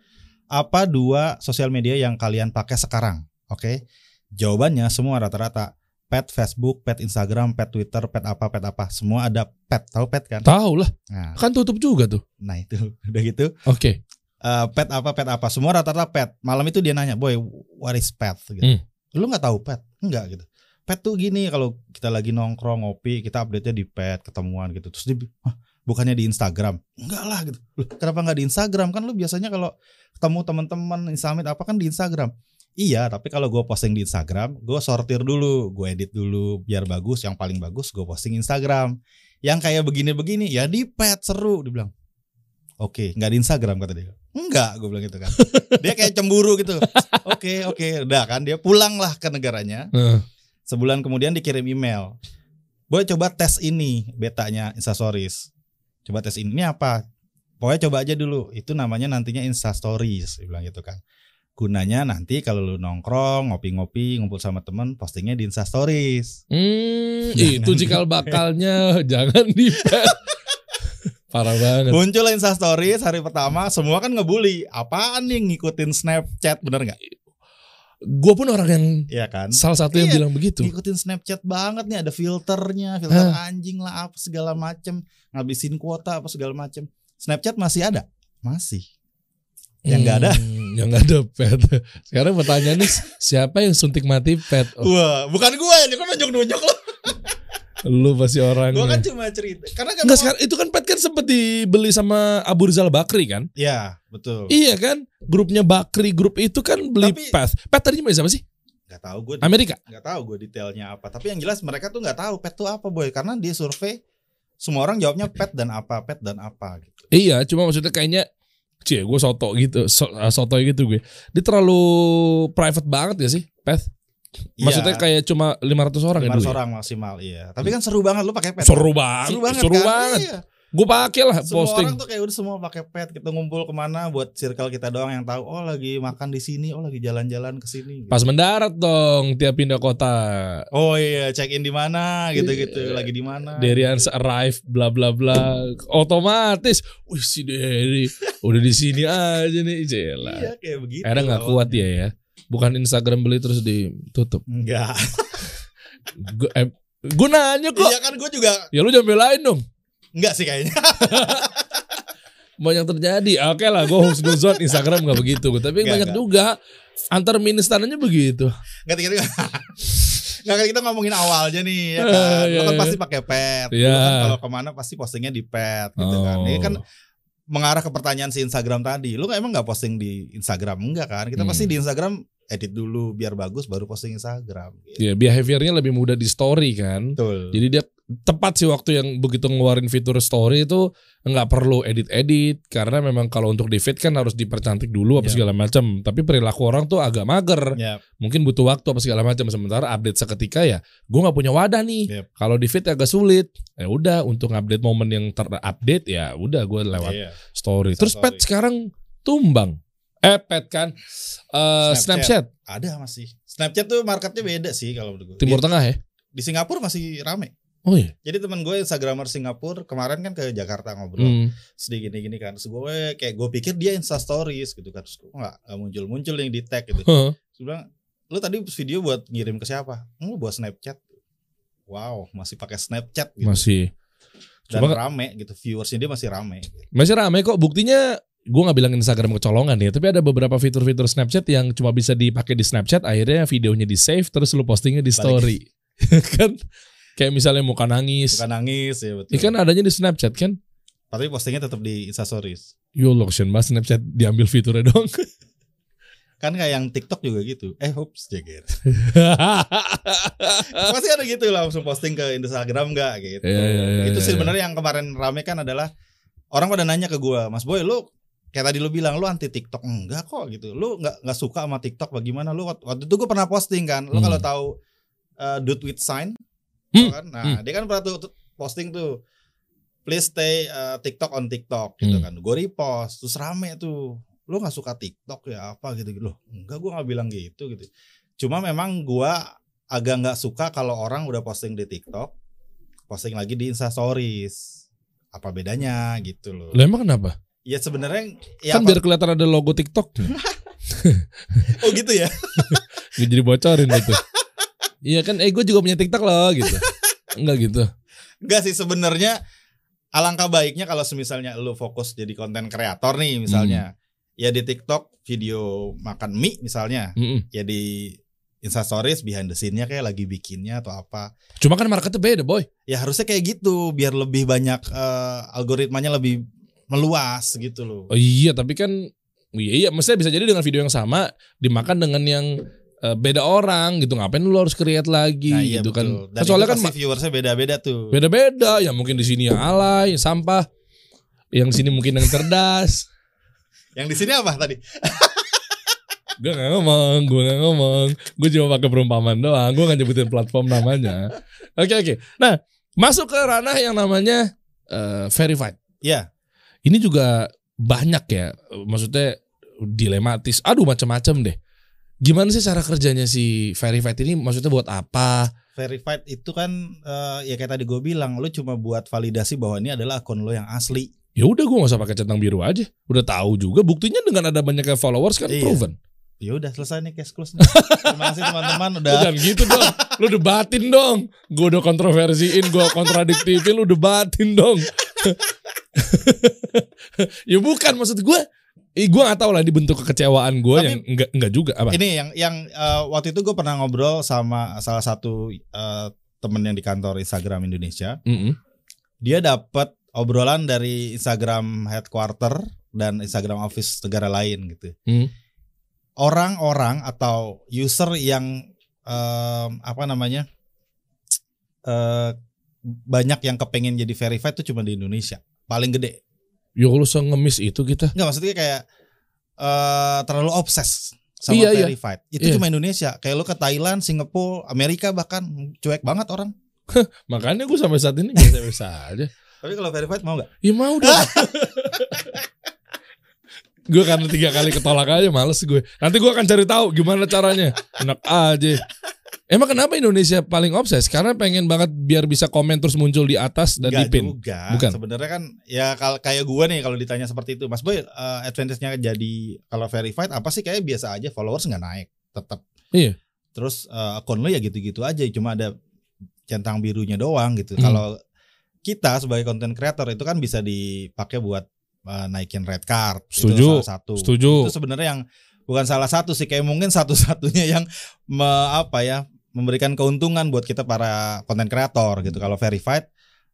apa dua sosial media yang kalian pakai sekarang? Oke, jawabannya semua rata-rata pet Facebook, pet Instagram, pet Twitter, pet apa, pet apa, semua ada pet. Tahu pet kan? Tahu lah, Nah, kan tutup juga tuh. nah itu *laughs* udah gitu. Oke. eh, pet apa, pet apa, semua rata-rata pet. Malam itu dia nanya, boy, what is pet? Gitu. Hmm. Lu nggak tahu pet? Enggak gitu. Pet tuh gini kalau kita lagi nongkrong ngopi, kita update-nya di pet, ketemuan gitu. Terus dia, "Hah, bukannya di Instagram? Enggak lah gitu. Loh, kenapa nggak di Instagram? Kan lu biasanya kalau ketemu teman-teman Instagram apa kan di Instagram. Iya, tapi kalau gue posting di Instagram, gue sortir dulu, gue edit dulu biar bagus. Yang paling bagus gue posting Instagram. Yang kayak begini-begini ya di pet seru, dibilang. Oke, nggak di Instagram kata dia. Enggak, gue bilang gitu kan. Dia kayak cemburu gitu. Oke, oke, udah kan dia pulang lah ke negaranya. Heeh. Sebulan kemudian dikirim email. Boy coba tes ini betanya Instastories. Coba tes ini. Ini apa? Pokoknya coba aja dulu. Itu namanya nantinya Instastories. Bilang gitu kan. Gunanya nanti kalau lu nongkrong, ngopi-ngopi, ngumpul sama temen, postingnya di Instastories. Hmm, Jangan itu cikal bakalnya *laughs* jangan di *laughs* Parah banget. Muncul Instastories hari pertama, semua kan ngebully. Apaan nih ngikutin Snapchat, bener nggak? Gue pun orang yang Iya kan? salah satu yang Iya, bilang begitu. ngikutin Snapchat banget nih ada filternya, filter Hah. anjing lah apa segala macem, ngabisin kuota apa segala macem. Snapchat masih ada, masih. Yang nggak ada. Hmm, yang nggak ada pet. Sekarang pertanyaannya siapa yang suntik mati pet? Oh, Wah, bukan gue ya, kok nunjuk-nunjuk lo. Lu pasti orangnya. Gue kan cuma cerita. Karena kan Enggak sekarang itu kan pet kan sempat dibeli sama Abu Rizal Bakri kan? Ya, betul. Iya kan? Grupnya Bakri grup itu kan beli Tapi- pet. Pet tadinya beli siapa sih? Gak tahu gue, Amerika. nggak tahu gue detailnya apa. Tapi yang jelas mereka tuh nggak tahu pet tuh apa boy, karena dia survei semua orang jawabnya pet dan apa, pet dan apa gitu. Iya, cuma maksudnya kayaknya Cie, gue soto gitu, so, soto gitu gue. Dia terlalu private banget ya sih, Pet? Maksudnya Iya, kayak cuma 500 orang ya 500 dulu ya? orang maksimal, iya. Tapi kan seru banget lu pakai pet. Seru banget, Seru banget. seru kan? banget. Iya. Gue pakai lah Semua posting. orang tuh kayak udah semua pakai pet. Kita ngumpul ke mana buat circle kita doang yang tahu. Oh lagi makan di sini. Oh lagi jalan-jalan ke sini. gitu. Pas mendarat dong tiap pindah kota. Oh iya, check in di mana gitu-gitu. Iya. Lagi di mana? Derians arrive bla bla bla. Otomatis, wih si Derry udah di sini aja nih, Jela. Iya kayak begitu. Akhirnya nggak kuat dia ya. Bukan Instagram beli terus ditutup. Enggak. Gue eh, gua nanya kok. Iya kan gue juga Ya lu jangan belain dong. enggak sih kayaknya. banyak terjadi. Oke lah, gue husnuzon Instagram nggak begitu, tapi Nggak, banyak nggak. juga antar ministernya begitu. Enggak tiga Enggak kan kita ngomongin awalnya nih ya kan. Iya, Lo kan iya. pasti pakai pet. Lo Iya. kan kalau ke mana pasti postingnya di pet gitu kan. Ini kan Oh. mengarah ke pertanyaan si Instagram tadi. Lu emang nggak posting di Instagram enggak kan? Kita Hmm. pasti di Instagram edit dulu biar bagus baru posting Instagram. Gitu. ya behaviornya lebih mudah di story kan. Betul. Jadi dia tepat sih waktu yang begitu ngeluarin fitur story itu nggak perlu edit-edit karena memang kalau untuk di feed kan harus dipercantik dulu apa Iya. segala macam. Tapi perilaku orang tuh agak mager. Ya, Mungkin butuh waktu apa segala macam. Sementara update seketika ya, gue nggak punya wadah nih. Yep. Kalau di feed agak sulit. Ya udah untuk update momen yang terupdate ya udah gue lewat iya. story. Terus story. pet sekarang tumbang. Eh pet kan Eh, Snapchat. Snapchat. Ada masih. Snapchat tuh marketnya beda sih kalau menurut gue. Timur Tengah ya. di Singapura masih rame. Oh iya. Jadi teman gue Instagramer Singapura kemarin kan ke Jakarta ngobrol. Hmm. Dia gini-gini kan. Terus gue kayak gue pikir dia Insta Stories gitu kan. Terus gue nggak nggak muncul-muncul yang di tag gitu. Huh. Terus bilang, lu tadi video buat ngirim ke siapa? Lu buat Snapchat. Wow, masih pakai Snapchat gitu. Masih. Dan Coba rame gitu. Viewersnya dia masih rame. Masih rame kok. Buktinya gue nggak bilang Instagram kecolongan ya, tapi ada beberapa fitur-fitur Snapchat yang cuma bisa dipakai di Snapchat. Akhirnya videonya di save terus lu postingnya di story, *laughs* kan? Kayak misalnya muka nangis, Bukan nangis ya betul. Ini kan adanya di Snapchat kan? Tapi postingnya tetap di Insta Stories. Yo lotion mas Snapchat diambil fiturnya dong. *laughs* Kan kayak yang TikTok juga gitu. Eh, ups, jager. *laughs* Pasti ada gitu langsung posting ke Instagram enggak gitu. Iya, iya, iya, itu iya, sih iya. sebenarnya yang kemarin rame kan adalah orang pada nanya ke gua, "Mas Boy, lu kayak tadi lu bilang lu anti TikTok." Enggak kok gitu. Lu enggak enggak suka sama TikTok bagaimana? Lu waktu itu gua pernah posting kan. Lu Hmm. kalau tahu uh, Dude with Sign Hmm. kan? Nah, dia kan pernah tuh, posting tuh Please stay uh, TikTok on TikTok gitu Hmm. kan. Gue repost terus rame tuh. Lu nggak suka TikTok ya apa gitu gitu. Loh, enggak gua nggak bilang gitu gitu. Cuma memang gua agak nggak suka kalau orang udah posting di TikTok, posting lagi di Insta Stories. Apa bedanya gitu loh. Lah emang kenapa? Ya sebenarnya ya kan apa- biar kelihatan ada logo TikTok. *laughs* oh gitu ya. *laughs* Jadi bocorin gitu. Iya kan, eh gue juga punya TikTok loh gitu. Enggak gitu. Enggak sih sebenarnya alangkah baiknya kalau misalnya lu fokus jadi konten kreator nih misalnya. Ya di TikTok video makan mie misalnya, Mm-mm. ya di Insta Stories behind the scene-nya kayak lagi bikinnya atau apa. Cuma kan marketnya beda boy. Ya harusnya kayak gitu biar lebih banyak eh, algoritmanya lebih meluas gitu loh. Oh iya tapi kan iya iya maksudnya bisa jadi dengan video yang sama dimakan dengan yang eh, beda orang gitu ngapain lu harus create lagi Nah, iya gitu kan. Dan Nah, soalnya itu kan viewersnya beda-beda tuh. beda-beda ya mungkin di sini yang alay, yang sampah. Yang sini mungkin yang cerdas. *laughs* Yang di sini apa tadi? *laughs* Gue gak ngomong, gue gak ngomong. Gue cuma pakai perumpamaan doang. Gue gak nyebutin platform namanya. Oke oke. Nah masuk ke ranah yang namanya eh, verified. Ya, Ini juga banyak ya. Maksudnya dilematis. Aduh macam-macam deh. Gimana sih cara kerjanya si verified ini? Maksudnya buat apa? verified itu kan eh, ya kayak tadi gue bilang, lu cuma buat validasi bahwa ini adalah akun lo yang asli. Ya udah gue gak usah pakai centang biru aja. Udah tahu juga. Buktinya dengan ada banyaknya followers kan Iya. proven. Ya udah selesai nih case close nih. Terima kasih teman-teman udah. Jangan gitu dong. Lu debatin dong. Gue udah kontroversiin, gue kontradiktifin, lu debatin dong. *laughs* ya bukan maksud gue. Eh, gue gak tahu lah ini bentuk kekecewaan gue yang enggak enggak juga apa? Ini yang yang eh, waktu itu gue pernah ngobrol sama salah satu eh, temen yang di kantor Instagram Indonesia. Mm-mm. Dia dapat obrolan dari Instagram headquarter dan Instagram office negara lain gitu. Hmm. Orang-orang atau user yang em, apa namanya eh banyak yang kepengen jadi verified itu cuma di Indonesia. Paling gede. Ya kalau ngemis itu kita. Enggak maksudnya kayak eh terlalu obses sama Iya, iya. verified. Itu Iya. cuma Indonesia. Kayak lo ke Thailand, Singapura, Amerika bahkan cuek banget orang. Makanya gue sampai saat ini biasa-biasa aja. Tapi kalau verified mau nggak? Ya mau dong. *laughs* gue karena tiga kali ketolak aja males gue. Nanti gue akan cari tahu gimana caranya. Enak aja. Emang kenapa Indonesia paling obses? Karena pengen banget biar bisa komen terus muncul di atas dan di pin. juga. Bukan. Sebenarnya kan ya kalau kayak gue nih kalau ditanya seperti itu, Mas Boy, eh, advantage-nya jadi kalau verified apa sih kayak biasa aja followers nggak naik, tetap. Iya. Terus eh, akun lo ya gitu-gitu aja, cuma ada centang birunya doang gitu. Hmm. Kalau kita sebagai content creator itu kan bisa dipakai buat eh, naikin red card. Itu Setuju. salah satu. Setuju. Itu sebenarnya yang bukan salah satu sih, kayak mungkin satu-satunya yang me- apa ya memberikan keuntungan buat kita para konten kreator gitu. Kalau verified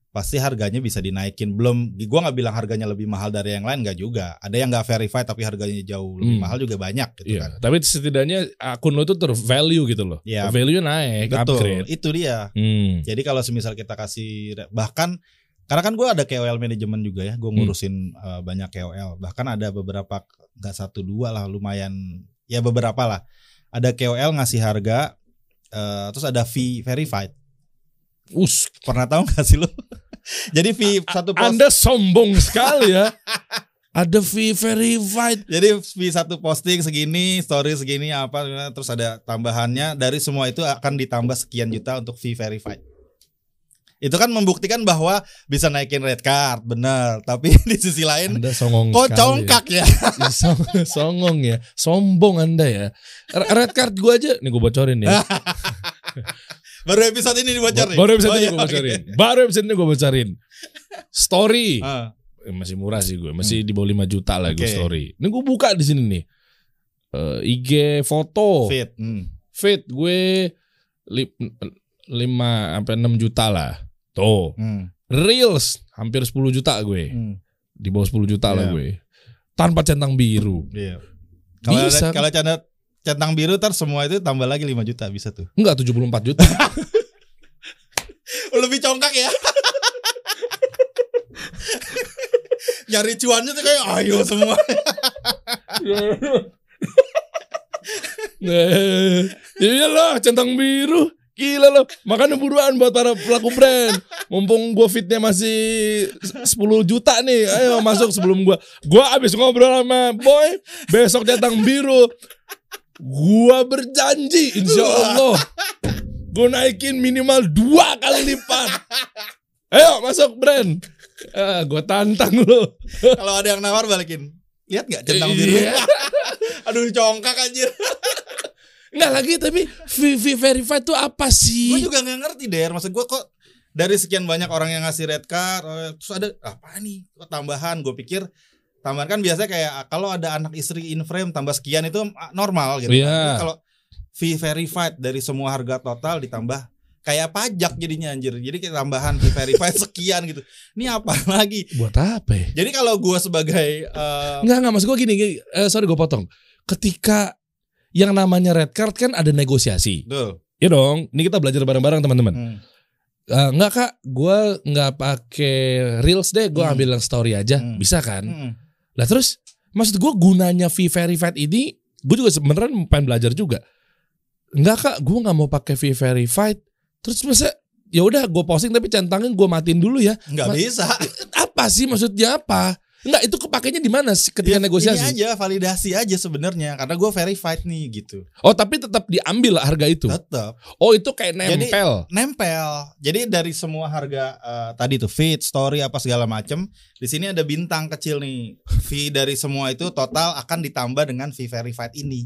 pasti harganya bisa dinaikin. Belum, gua nggak bilang harganya lebih mahal dari yang lain nggak juga. Ada yang nggak verified tapi harganya jauh lebih Hmm. mahal juga banyak gitu Iya. kan. Tapi setidaknya akun lo tuh tervalue gitu loh. Iya. Value naik, Betul, upgrade. itu dia. Hmm. Jadi kalau semisal kita kasih bahkan karena kan gue ada KOL manajemen juga ya, gue Hmm. ngurusin eh, banyak KOL. Bahkan ada beberapa nggak satu dua lah, lumayan ya beberapa lah. Ada KOL ngasih harga, eh, terus ada fee verified. Us, Pernah tahu nggak sih lo? *laughs* Jadi fee satu post, Anda sombong sekali ya. *laughs* Ada fee verified. jadi fee satu posting segini, story segini apa, terus ada tambahannya dari semua itu akan ditambah sekian juta untuk fee verified. Itu kan membuktikan bahwa bisa naikin red card, bener. Tapi *laughs* di sisi lain Anda songong Kok congkak ya? *laughs* Ya, song- songong ya, sombong anda ya. Red card gue aja, nih gue bocorin ya. *laughs* Baru episode ini dibocorin. Baru episode Oh, ini iya, gue bocorin. Baru episode ini gue bocorin. Story. Eh, masih murah sih gue, masih di bawah 5 juta lah gue Oke. story. Ini gue buka di sini nih. Eh, IG foto, fit. Hmm. fit gue li, 5 sampai 6 juta lah. Tuh. Hmm. Reels hampir 10 juta gue. Hmm. Di bawah 10 juta lah Iya. gue. Tanpa centang biru. Iya. Kalau Bisa. ada- kalau canda centang biru ntar semua itu tambah lagi 5 juta bisa tuh. Enggak 74 juta. *laughs* Lebih congkak ya. *laughs* Nyari cuannya tuh kayak ayo semua. Eh, *laughs* iya lah centang biru. Gila loh. Makanya buruan buat para pelaku brand. Mumpung gua fitnya masih 10 juta nih. Ayo masuk sebelum gua. Gua abis ngobrol sama Boy. Besok centang biru. Gua berjanji insya Allah. Gua naikin minimal dua kali lipat. Ayo masuk brand. Ah, gua tantang lo. kalau ada yang nawar balikin. Lihat nggak centang biru? Iya. Aduh congkak anjir. Enggak lagi tapi VV verified tuh apa gue sih? juga nggak ngerti der. Maksud gue kok dari sekian banyak orang yang ngasih red card eh, terus ada apa nih? Kok tambahan? Gue pikir tambahan kan biasanya kayak ah, kalau ada anak istri in frame tambah sekian itu ah, normal gitu Iya. Tapi kalau fee verified dari semua harga total ditambah kayak pajak jadinya anjir. Jadi kayak tambahan fee verified *laughs* sekian gitu. Ini apa *laughs* lagi? Buat apa ya? jadi kalau gue sebagai eh, Enggak, enggak maksud gue gini, gini. Eh, sorry gue potong. Ketika yang namanya red card kan ada negosiasi. tuh Ya dong, ini kita belajar bareng-bareng teman-teman. hmm, Eh, enggak kak, gue nggak pakai reels deh, gue Hmm. ambil yang story aja, Hmm. bisa kan? hmm. Lah terus, maksud gue gunanya V verified ini, gue juga sebenarnya pengen belajar juga. Enggak kak, gue nggak mau pakai V verified. Terus masa ya udah gue posting tapi centangin gue matiin dulu ya. nggak Ma- bisa Apa sih maksudnya apa? Enggak, itu kepakainya di mana sih ketika Ya, negosiasi? ini aja validasi aja sebenarnya karena gue verified nih gitu Oh tapi tetap diambil harga itu. tetap Oh itu kayak Jadi- nempel. nempel. Jadi dari semua harga eh, tadi tuh feed, story apa segala macem, di sini ada bintang kecil nih. Fee dari semua itu total akan ditambah dengan fee verified ini.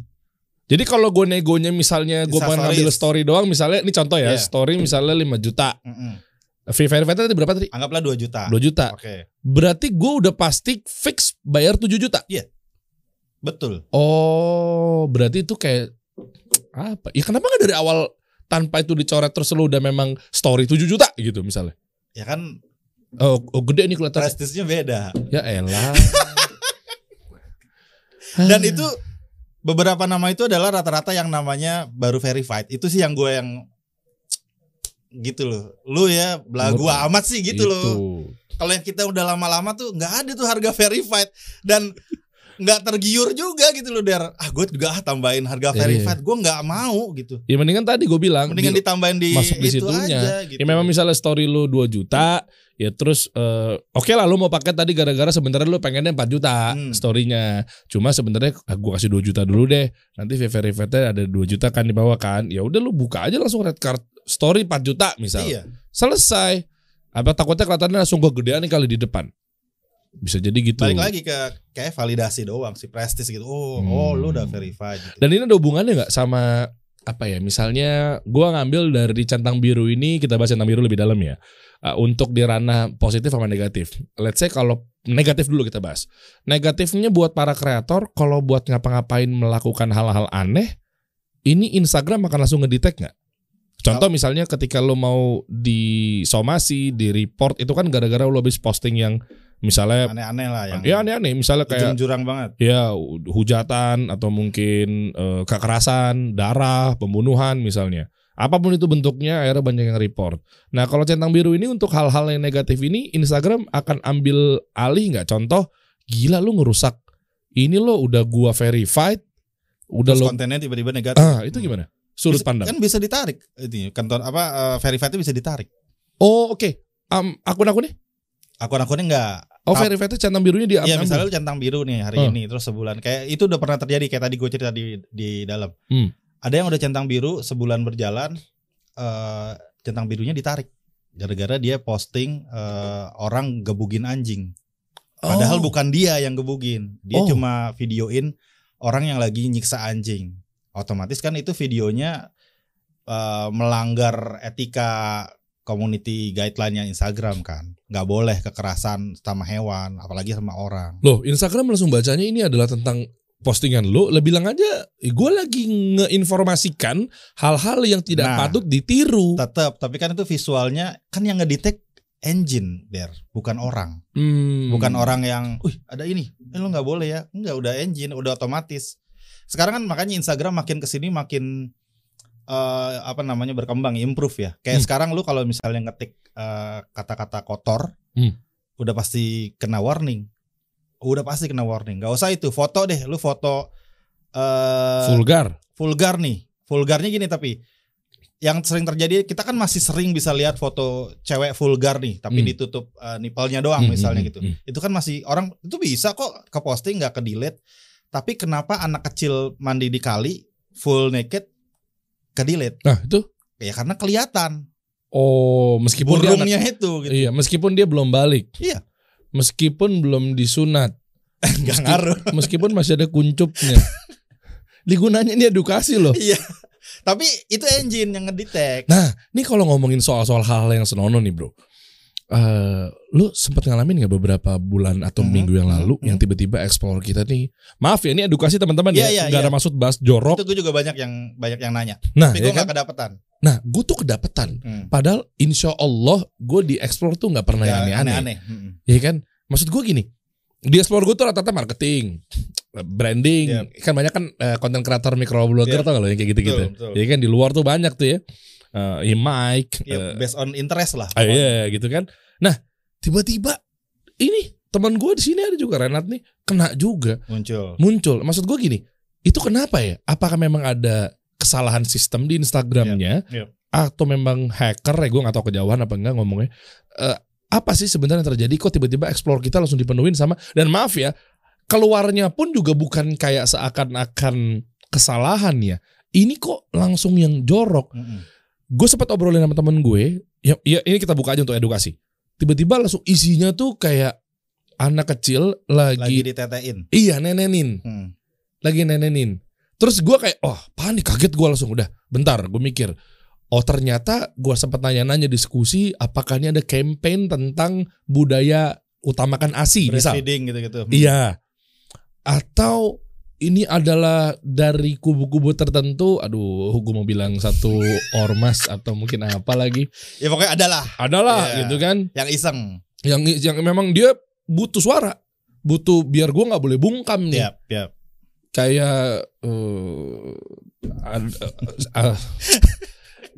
Jadi kalau gue negonya misalnya gue pengen ngambil story doang, misalnya ini contoh ya, Iya. story misalnya 5 juta. Mm-mm. Fee verified tadi berapa tadi? Anggaplah 2 juta. 2 juta. Oke, Berarti gue udah pasti fix bayar 7 juta. betul. Oh, berarti itu kayak apa? Ya kenapa nggak dari awal tanpa itu dicoret terus lu udah memang story 7 juta gitu misalnya? Ya kan Oh, oh gede nih kelihatan. prestisnya beda. Ya elah. *laughs* Dan itu beberapa nama itu adalah rata-rata yang namanya baru verified. Itu sih yang gue yang gitu loh. Lu ya belagu amat sih gitu, loh. Itu. Kalau yang kita udah lama-lama tuh nggak ada tuh harga verified dan nggak tergiur juga gitu loh der. Ah gue juga ah tambahin harga Iya. verified. Gue nggak mau gitu. Ya mendingan tadi gue bilang Mendingan di- ditambahin di masuk di itu situnya. aja gitu. Ya memang misalnya story lu 2 juta, ya terus eh, oke lah lu mau pakai tadi gara-gara sebenarnya lu pengennya 4 juta Hmm. storynya. Cuma sebenarnya ah, gua kasih 2 juta dulu deh. Nanti verified-nya ada 2 juta kan di bawah kan. Ya udah lu buka aja langsung red card story 4 juta misal. Iya. Selesai. Apa takutnya kelihatannya langsung kegedean nih kali di depan. Bisa jadi gitu. Balik lagi ke kayak validasi doang si prestis gitu. Oh, Hmm. oh lu udah verified gitu. Dan ini ada hubungannya nggak sama apa ya? Misalnya gua ngambil dari centang biru ini kita bahas centang biru lebih dalam ya. Uh, untuk di ranah positif sama negatif. Let's say kalau negatif dulu kita bahas. Negatifnya buat para kreator kalau buat ngapa-ngapain melakukan hal-hal aneh, ini Instagram akan langsung ngedetect nggak? Contoh misalnya ketika lo mau disomasi, di report itu kan gara-gara lo habis posting yang misalnya Aneh-aneh lah yang ya aneh-aneh, misalnya kayak jurang banget. ya hu- hujatan atau mungkin eh, kekerasan, darah, pembunuhan misalnya. Apa pun itu bentuknya akhirnya banyak yang report. Nah kalau centang biru ini untuk hal-hal yang negatif ini Instagram akan ambil alih nggak? Contoh, gila lu ngerusak. Ini lo udah gua verified, udah Terus lo kontennya tiba-tiba negatif. ah itu gimana? Sudut Bisa- pandang. Kan bisa ditarik itu kantor apa eh, verified itu bisa ditarik. Oh oke, Am, akun-akunnya? Akun-akunnya enggak Oh verified itu centang birunya dia Iya ambil. misalnya lu centang biru nih hari Hmm. ini terus sebulan kayak itu udah pernah terjadi kayak tadi gue cerita di di dalam. Hmm. Ada yang udah centang biru sebulan berjalan eh centang birunya ditarik gara-gara dia posting eh, orang gebugin anjing. Padahal Oh. bukan dia yang gebugin. Dia Oh. cuma videoin orang yang lagi nyiksa anjing. Otomatis kan itu videonya eh, melanggar etika community guideline-nya Instagram kan. nggak boleh kekerasan sama hewan, apalagi sama orang. Loh, Instagram langsung bacanya ini adalah tentang postingan lo, lah bilang aja, gue lagi ngeinformasikan hal-hal yang tidak Nah. patut ditiru. Tetap, tapi kan itu visualnya kan yang ngedetect engine der, bukan orang. Hmm. Bukan orang yang, "Wih, ada ini." Eh lu nggak boleh ya. Enggak, udah engine, udah otomatis. Sekarang kan makanya Instagram makin ke sini makin eh, apa namanya berkembang, improve ya. Kayak Hmm. sekarang lu kalau misalnya ngetik eh, kata-kata kotor, Hmm. udah pasti kena warning. Udah pasti kena warning. Gak usah itu, foto deh, lu foto eh Vulgar. vulgar nih. Vulgarnya gini tapi yang sering terjadi kita kan masih sering bisa lihat foto cewek vulgar nih, tapi Hmm. ditutup eh, nipelnya doang Hmm, misalnya hmm, gitu. hmm. Itu kan masih orang itu bisa kok ke posting nggak ke delete. Tapi kenapa anak kecil mandi di kali full naked ke delete? Nah, itu Ya karena kelihatan oh, meskipun dia anak- itu gitu. Iya, meskipun dia belum balik. Iya. Meskipun belum disunat. *laughs* Nggak Meski- ngaruh. *laughs* Meskipun masih ada kuncupnya. *laughs* Digunanya ini edukasi loh. Iya. Tapi itu engine yang ngedetect. Nah, ini kalau ngomongin soal-soal hal yang senonoh nih, Bro. Eh, lu sempat ngalamin nggak beberapa bulan atau Mhm, minggu yang lalu mhm. yang tiba-tiba explore kita nih maaf ya ini edukasi teman-teman Iya, ya iya, nggak ada iya. maksud bahas jorok Itu gue juga banyak yang banyak yang nanya. nah Tapi ya gue kan gak kedapetan. nah gue tuh kedapetan Hmm. padahal insya Allah gue di explore tuh nggak pernah yang Ya, aneh-aneh. Hmm. ya kan maksud gue gini di explore gue tuh rata-rata marketing branding kan banyak kan eh, konten kreator microblogger Iya. tau gak lo yang kayak gitu-gitu ya kan di luar tuh banyak tuh ya Eh, ya Mike Ya, eh, based on interest lah. Ah, iya gitu kan. Nah, tiba-tiba ini teman gue di sini ada juga Renat nih kena juga Muncul. muncul. Maksud gue gini, itu kenapa ya? Apakah memang ada kesalahan sistem di Instagramnya Iya, iya. atau memang hacker ya gue nggak tahu kejauhan apa enggak ngomongnya. Eh, apa sih sebenarnya yang terjadi? Kok tiba-tiba explore kita langsung dipenuhin sama dan maaf ya keluarnya pun juga bukan kayak seakan-akan kesalahan ya. Ini kok langsung yang jorok Mm-mm. Gue sempat obrolin sama temen gue ya, ya ini kita buka aja untuk edukasi tiba-tiba langsung isinya tuh kayak anak kecil lagi, Lagi ditetein. iya nenenin Hmm. lagi nenenin terus gue kayak oh panik kaget gue langsung udah bentar gue mikir oh ternyata gue sempat nanya-nanya diskusi apakah ini ada campaign tentang budaya utamakan asi misal gitu-gitu. Hmm. iya atau ini adalah dari kubu-kubu tertentu. Aduh gue mau bilang satu ormas atau mungkin apa lagi. Ya pokoknya adalah. Adalah Iya. gitu kan. Yang iseng. yang yang memang dia butuh suara. Butuh biar gua nggak boleh bungkam nih. Yap, yap. kayak eh, ad- eh, ah,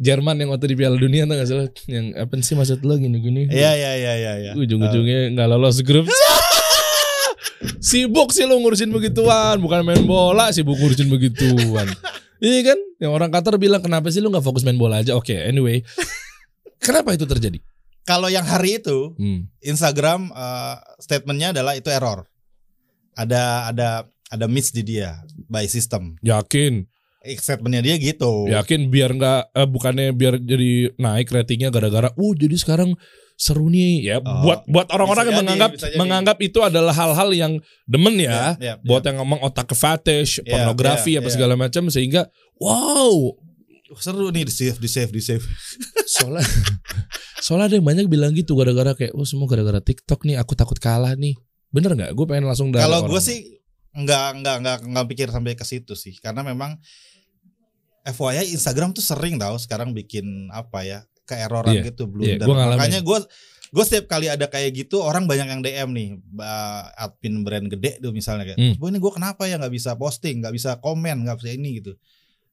Jerman yang waktu di Piala Dunia tuh gak salah yang apa sih maksud lo? Gini-gini. Iya, iya, iya, iya, iya. ujung-ujungnya nggak lolos grup *laughs* sibuk sih lo ngurusin begituan bukan main bola sibuk ngurusin begituan *laughs* iya kan yang orang Qatar bilang kenapa sih lo nggak fokus main bola aja oke anyway *laughs* kenapa itu terjadi Kalau yang hari itu hmm. Instagram eh, statementnya adalah itu error. Ada ada ada miss di dia by system. yakin Eh, Statementnya dia gitu. Yakin biar nggak eh, bukannya biar jadi naik ratingnya gara-gara uh jadi sekarang seru nih ya Oh, buat buat orang-orang yang jadi, menganggap bisa jadi. menganggap itu adalah hal-hal yang demen ya, Ya, ya, buat ya. yang ngomong otak ke fetish, Ya, pornografi ya, apa ya. segala macam sehingga wow seru nih di save, di save, di save. *laughs* soalnya soalnya ada yang banyak bilang gitu gara-gara kayak oh semua gara-gara TikTok nih aku takut kalah nih bener nggak gue pengen langsung dari Kalau gue sih nggak nggak nggak nggak pikir sampai ke situ sih, karena memang FYI Instagram tuh sering tau sekarang bikin apa ya keeroran Iya, gitu iya, blunder. gua. Makanya gue gue setiap kali ada kayak gitu orang banyak yang DM nih, admin brand gede tuh misalnya kayak, Hmm. "Bu, ini gue kenapa ya nggak bisa posting, nggak bisa komen, nggak bisa ini gitu.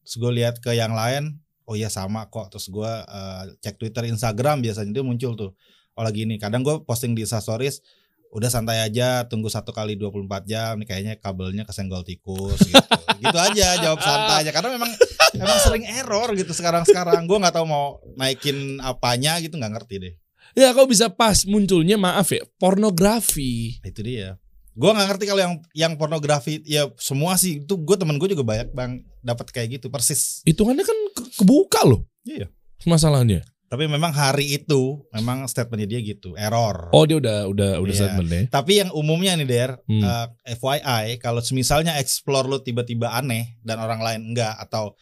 Terus gue lihat ke yang lain, oh iya sama kok. Terus gue eh, cek Twitter, Instagram biasanya dia muncul tuh. Oh lagi ini. Kadang gue posting di Stories, udah santai aja, tunggu satu kali 24 jam. Nih kayaknya kabelnya kesenggol tikus gitu. gitu aja jawab santai aja. Karena memang memang sering error gitu sekarang-sekarang. Gue nggak tahu mau naikin apanya gitu nggak ngerti deh. ya kok bisa pas munculnya maaf ya pornografi Itu dia. Gue nggak ngerti kalau yang yang pornografi ya semua sih itu gue temen gue juga banyak bang dapat kayak gitu persis. hitungannya kan ke- kebuka loh Iya. masalahnya Tapi memang hari itu memang statementnya dia gitu error. Oh dia udah udah udah Iya. statement deh. Tapi yang umumnya nih Der, Hmm. eh, FYI kalau misalnya explore lu tiba-tiba aneh dan orang lain enggak atau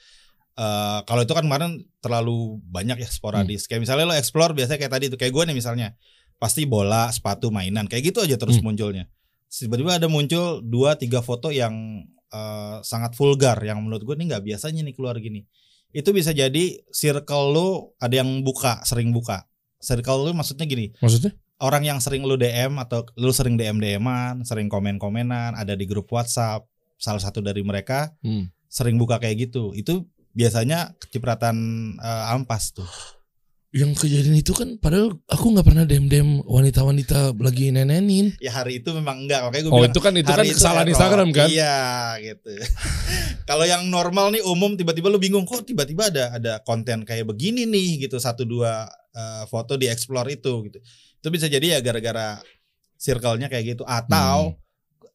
eh, kalau itu kan kemarin terlalu banyak ya sporadis. Kayak misalnya lo explore biasanya kayak tadi itu kayak gue nih misalnya pasti bola, sepatu, mainan kayak gitu aja terus Hmm. munculnya. Tiba-tiba ada muncul dua tiga foto yang eh, sangat vulgar yang menurut gue nih nggak biasanya nih keluar gini. Itu bisa jadi circle lu ada yang buka, sering buka. Circle lu maksudnya gini, Maksudnya? orang yang sering lu DM atau lu sering DM DM-an, sering komen-komenan, ada di grup WhatsApp, salah satu dari mereka Hmm. sering buka kayak gitu. Itu biasanya kecipratan eh, ampas tuh. Yang kejadian itu kan padahal aku nggak pernah dem dem wanita-wanita lagi nenenin. Ya hari itu memang enggak, makanya gue Oh bilang itu kan itu kan itu kesalahan error. Instagram kan? Iya, gitu. *laughs* Kalau yang normal nih umum tiba-tiba lu bingung kok tiba-tiba ada ada konten kayak begini nih gitu satu dua eh, foto di explore itu gitu. Itu bisa jadi ya gara-gara circle-nya kayak gitu atau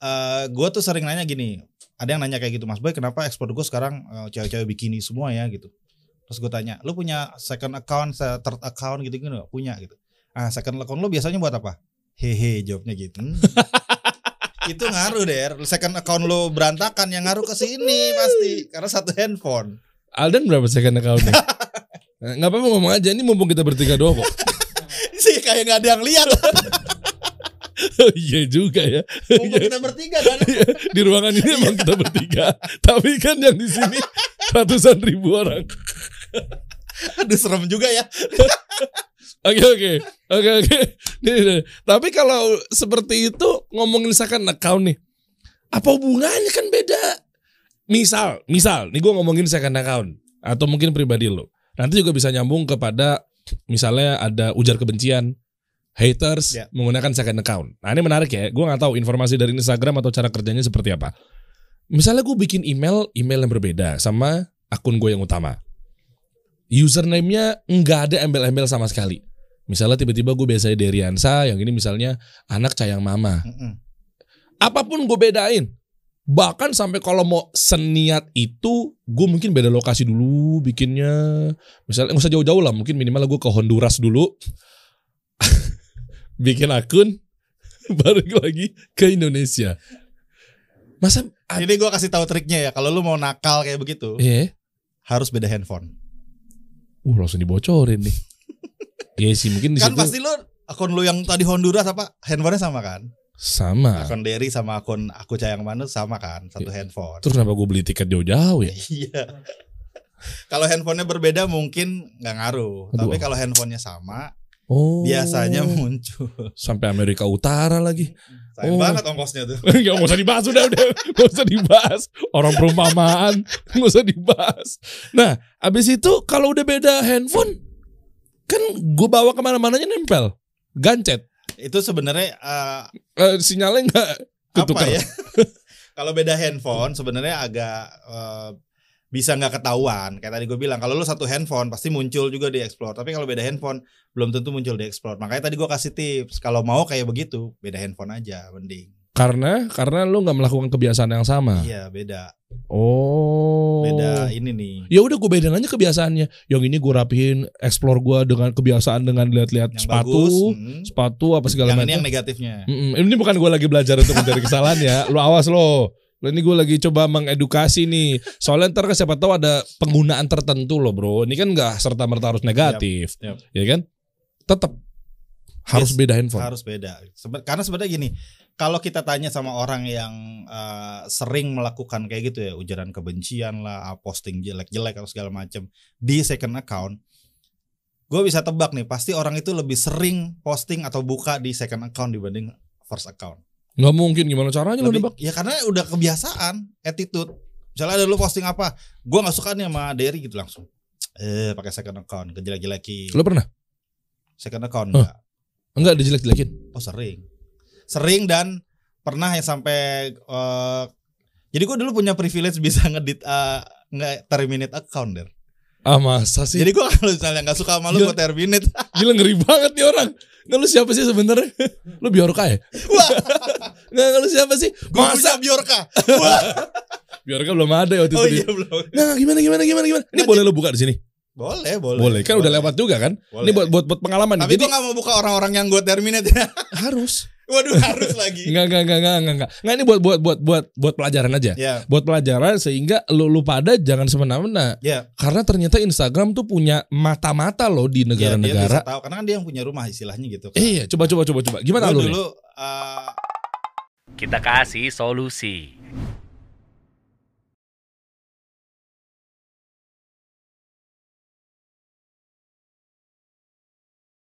Hmm. gue tuh sering nanya gini, ada yang nanya kayak gitu, Mas Boy kenapa explore gue sekarang eh, cewek-cewek bikini semua ya gitu. Terus gue tanya, lu punya second account, third account gitu gitu? Punya gitu. Ah second account lu biasanya buat apa? Hehe jawabnya gitu. Hmm. *laughs* itu ngaruh der. Second account lo berantakan yang ngaruh ke sini pasti karena satu handphone. Aldan berapa second account-nya? *laughs* Eh, Nggak apa-apa ngomong aja, ini mumpung kita bertiga doang kok. *laughs* Sih kayak nggak ada yang lihat. *laughs* Iya juga ya. Mumpung kita bertiga kan. *laughs* Di ruangan ini emang kita bertiga. Tapi kan yang di sini ratusan ribu orang. Aduh serem juga ya. *laughs* Oke oke oke oke. Tapi kalau seperti itu ngomongin misalkan account nih, apa hubungannya kan beda. Misal, misal, nih gue ngomongin second account atau mungkin pribadi lo. Nanti juga bisa nyambung kepada misalnya ada ujar kebencian, haters Ya. menggunakan second account. Nah ini menarik ya. Gue nggak tahu informasi dari Instagram atau cara kerjanya seperti apa. Misalnya gue bikin email, email yang berbeda sama akun gue yang utama. Username-nya nggak ada embel-embel sama sekali. Misalnya tiba-tiba gue biasanya Deriansa, yang ini misalnya anak cayang mama. Apa pun gue bedain. Bahkan sampai kalau mau seniat itu, gue mungkin beda lokasi dulu bikinnya. Misalnya nggak usah jauh-jauh lah, mungkin minimal gue ke Honduras dulu. Bikin akun, *laughs* balik lagi ke Indonesia. Masa, Ini gue kasih tahu triknya ya. Kalau lu mau nakal kayak begitu, eh, harus beda handphone. uh langsung dibocorin nih. Iya *laughs* sih, mungkin di Kan situ pasti lu akun lu yang tadi Honduras apa handphonenya sama kan? sama. Akun Derry sama akun aku Cayang Manut sama kan? Satu handphone. Terus kenapa gue beli tiket jauh-jauh ya? Iya. Kalau handphonenya berbeda mungkin nggak ngaruh. Aduh. Tapi kalau handphonenya sama, Oh, biasanya muncul. sampai Amerika Utara lagi. Sayang Oh. banget ongkosnya tuh. *laughs* Gak usah dibahas udah udah Gak usah dibahas Orang perumpamaan Gak usah dibahas Nah abis itu Kalau udah beda handphone Kan gue bawa ke mana-mananya nempel Gancet Itu sebenarnya eh, Eh, Sinyalnya gak apa ketukar ya? *laughs* kalau beda handphone sebenarnya agak eh, bisa nggak ketahuan. Kayak tadi gue bilang, kalau lu satu handphone pasti muncul juga di explore. Tapi kalau beda handphone belum tentu muncul di explore. Makanya tadi gue kasih tips, kalau mau kayak begitu, beda handphone aja, mending. Karena Karena lu gak melakukan kebiasaan yang sama Iya, beda. Oh Beda ini nih. Ya udah gue bedain aja kebiasaannya Yang ini gue rapihin Explore gue dengan kebiasaan Dengan lihat-lihat sepatu bagus. mm. Sepatu apa segala Yang ini macam yang negatifnya. Mm-mm. Ini bukan gue lagi belajar untuk mencari kesalahan ya. Lu awas lo. Lo ini gue lagi coba mengedukasi nih. Soalnya ntar kan siapa tahu ada penggunaan tertentu loh bro. Ini kan nggak serta merta harus negatif, Yap, ya kan? Tetap harus Yes, beda handphone. Harus beda. Sebe- Karena sebenarnya gini, kalau kita tanya sama orang yang eh, sering melakukan kayak gitu ya, ujaran kebencian lah, ah, posting jelek-jelek atau segala macam di second account, gue bisa tebak nih, pasti orang itu lebih sering posting atau buka di second account dibanding first account. Nggak mungkin gimana caranya lo Lebih- nebak? ya karena udah kebiasaan, attitude. Misalnya ada lu posting apa, gue nggak suka nih sama Derry gitu langsung. Eh, pakai second account, kejelek-jelekin. Lo pernah? Second account Huh. enggak. Enggak dijelek-jelekin. Oh sering, sering dan pernah yang sampai. eh jadi gue dulu punya privilege bisa ngedit eh, nggak terminate account der. Ah masa sih? Jadi gue kalau misalnya nggak suka sama lu gue terminate. Gila ngeri banget nih orang. Nggak lu siapa sih sebenarnya? Lu Biorka ya? Wah, Nggak lu siapa sih? gue punya Biorka. Wah, *laughs* Biorka belum ada ya waktu oh itu. iya dia. belum. Nah gimana gimana gimana gimana? Ini boleh lu buka di sini? Boleh, boleh. Boleh. Kan udah lewat juga kan? Boleh. Ini buat buat buat pengalaman. Tapi Jadi gue nggak mau buka orang-orang yang gue terminate ya. *laughs* harus. Waduh harus lagi. *laughs* Enggak enggak enggak enggak enggak. enggak. Nggak ini buat buat buat buat buat pelajaran aja. Ya, Buat pelajaran sehingga lu lu pada jangan semena-mena. ya. Karena ternyata Instagram tuh punya mata-mata loh di ya, dia bisa negara-negara. tahu karena kan dia yang punya rumah istilahnya gitu. Kan. Iya, coba coba coba coba. Gimana Gua lu? nih? dulu eh, Kita kasih solusi.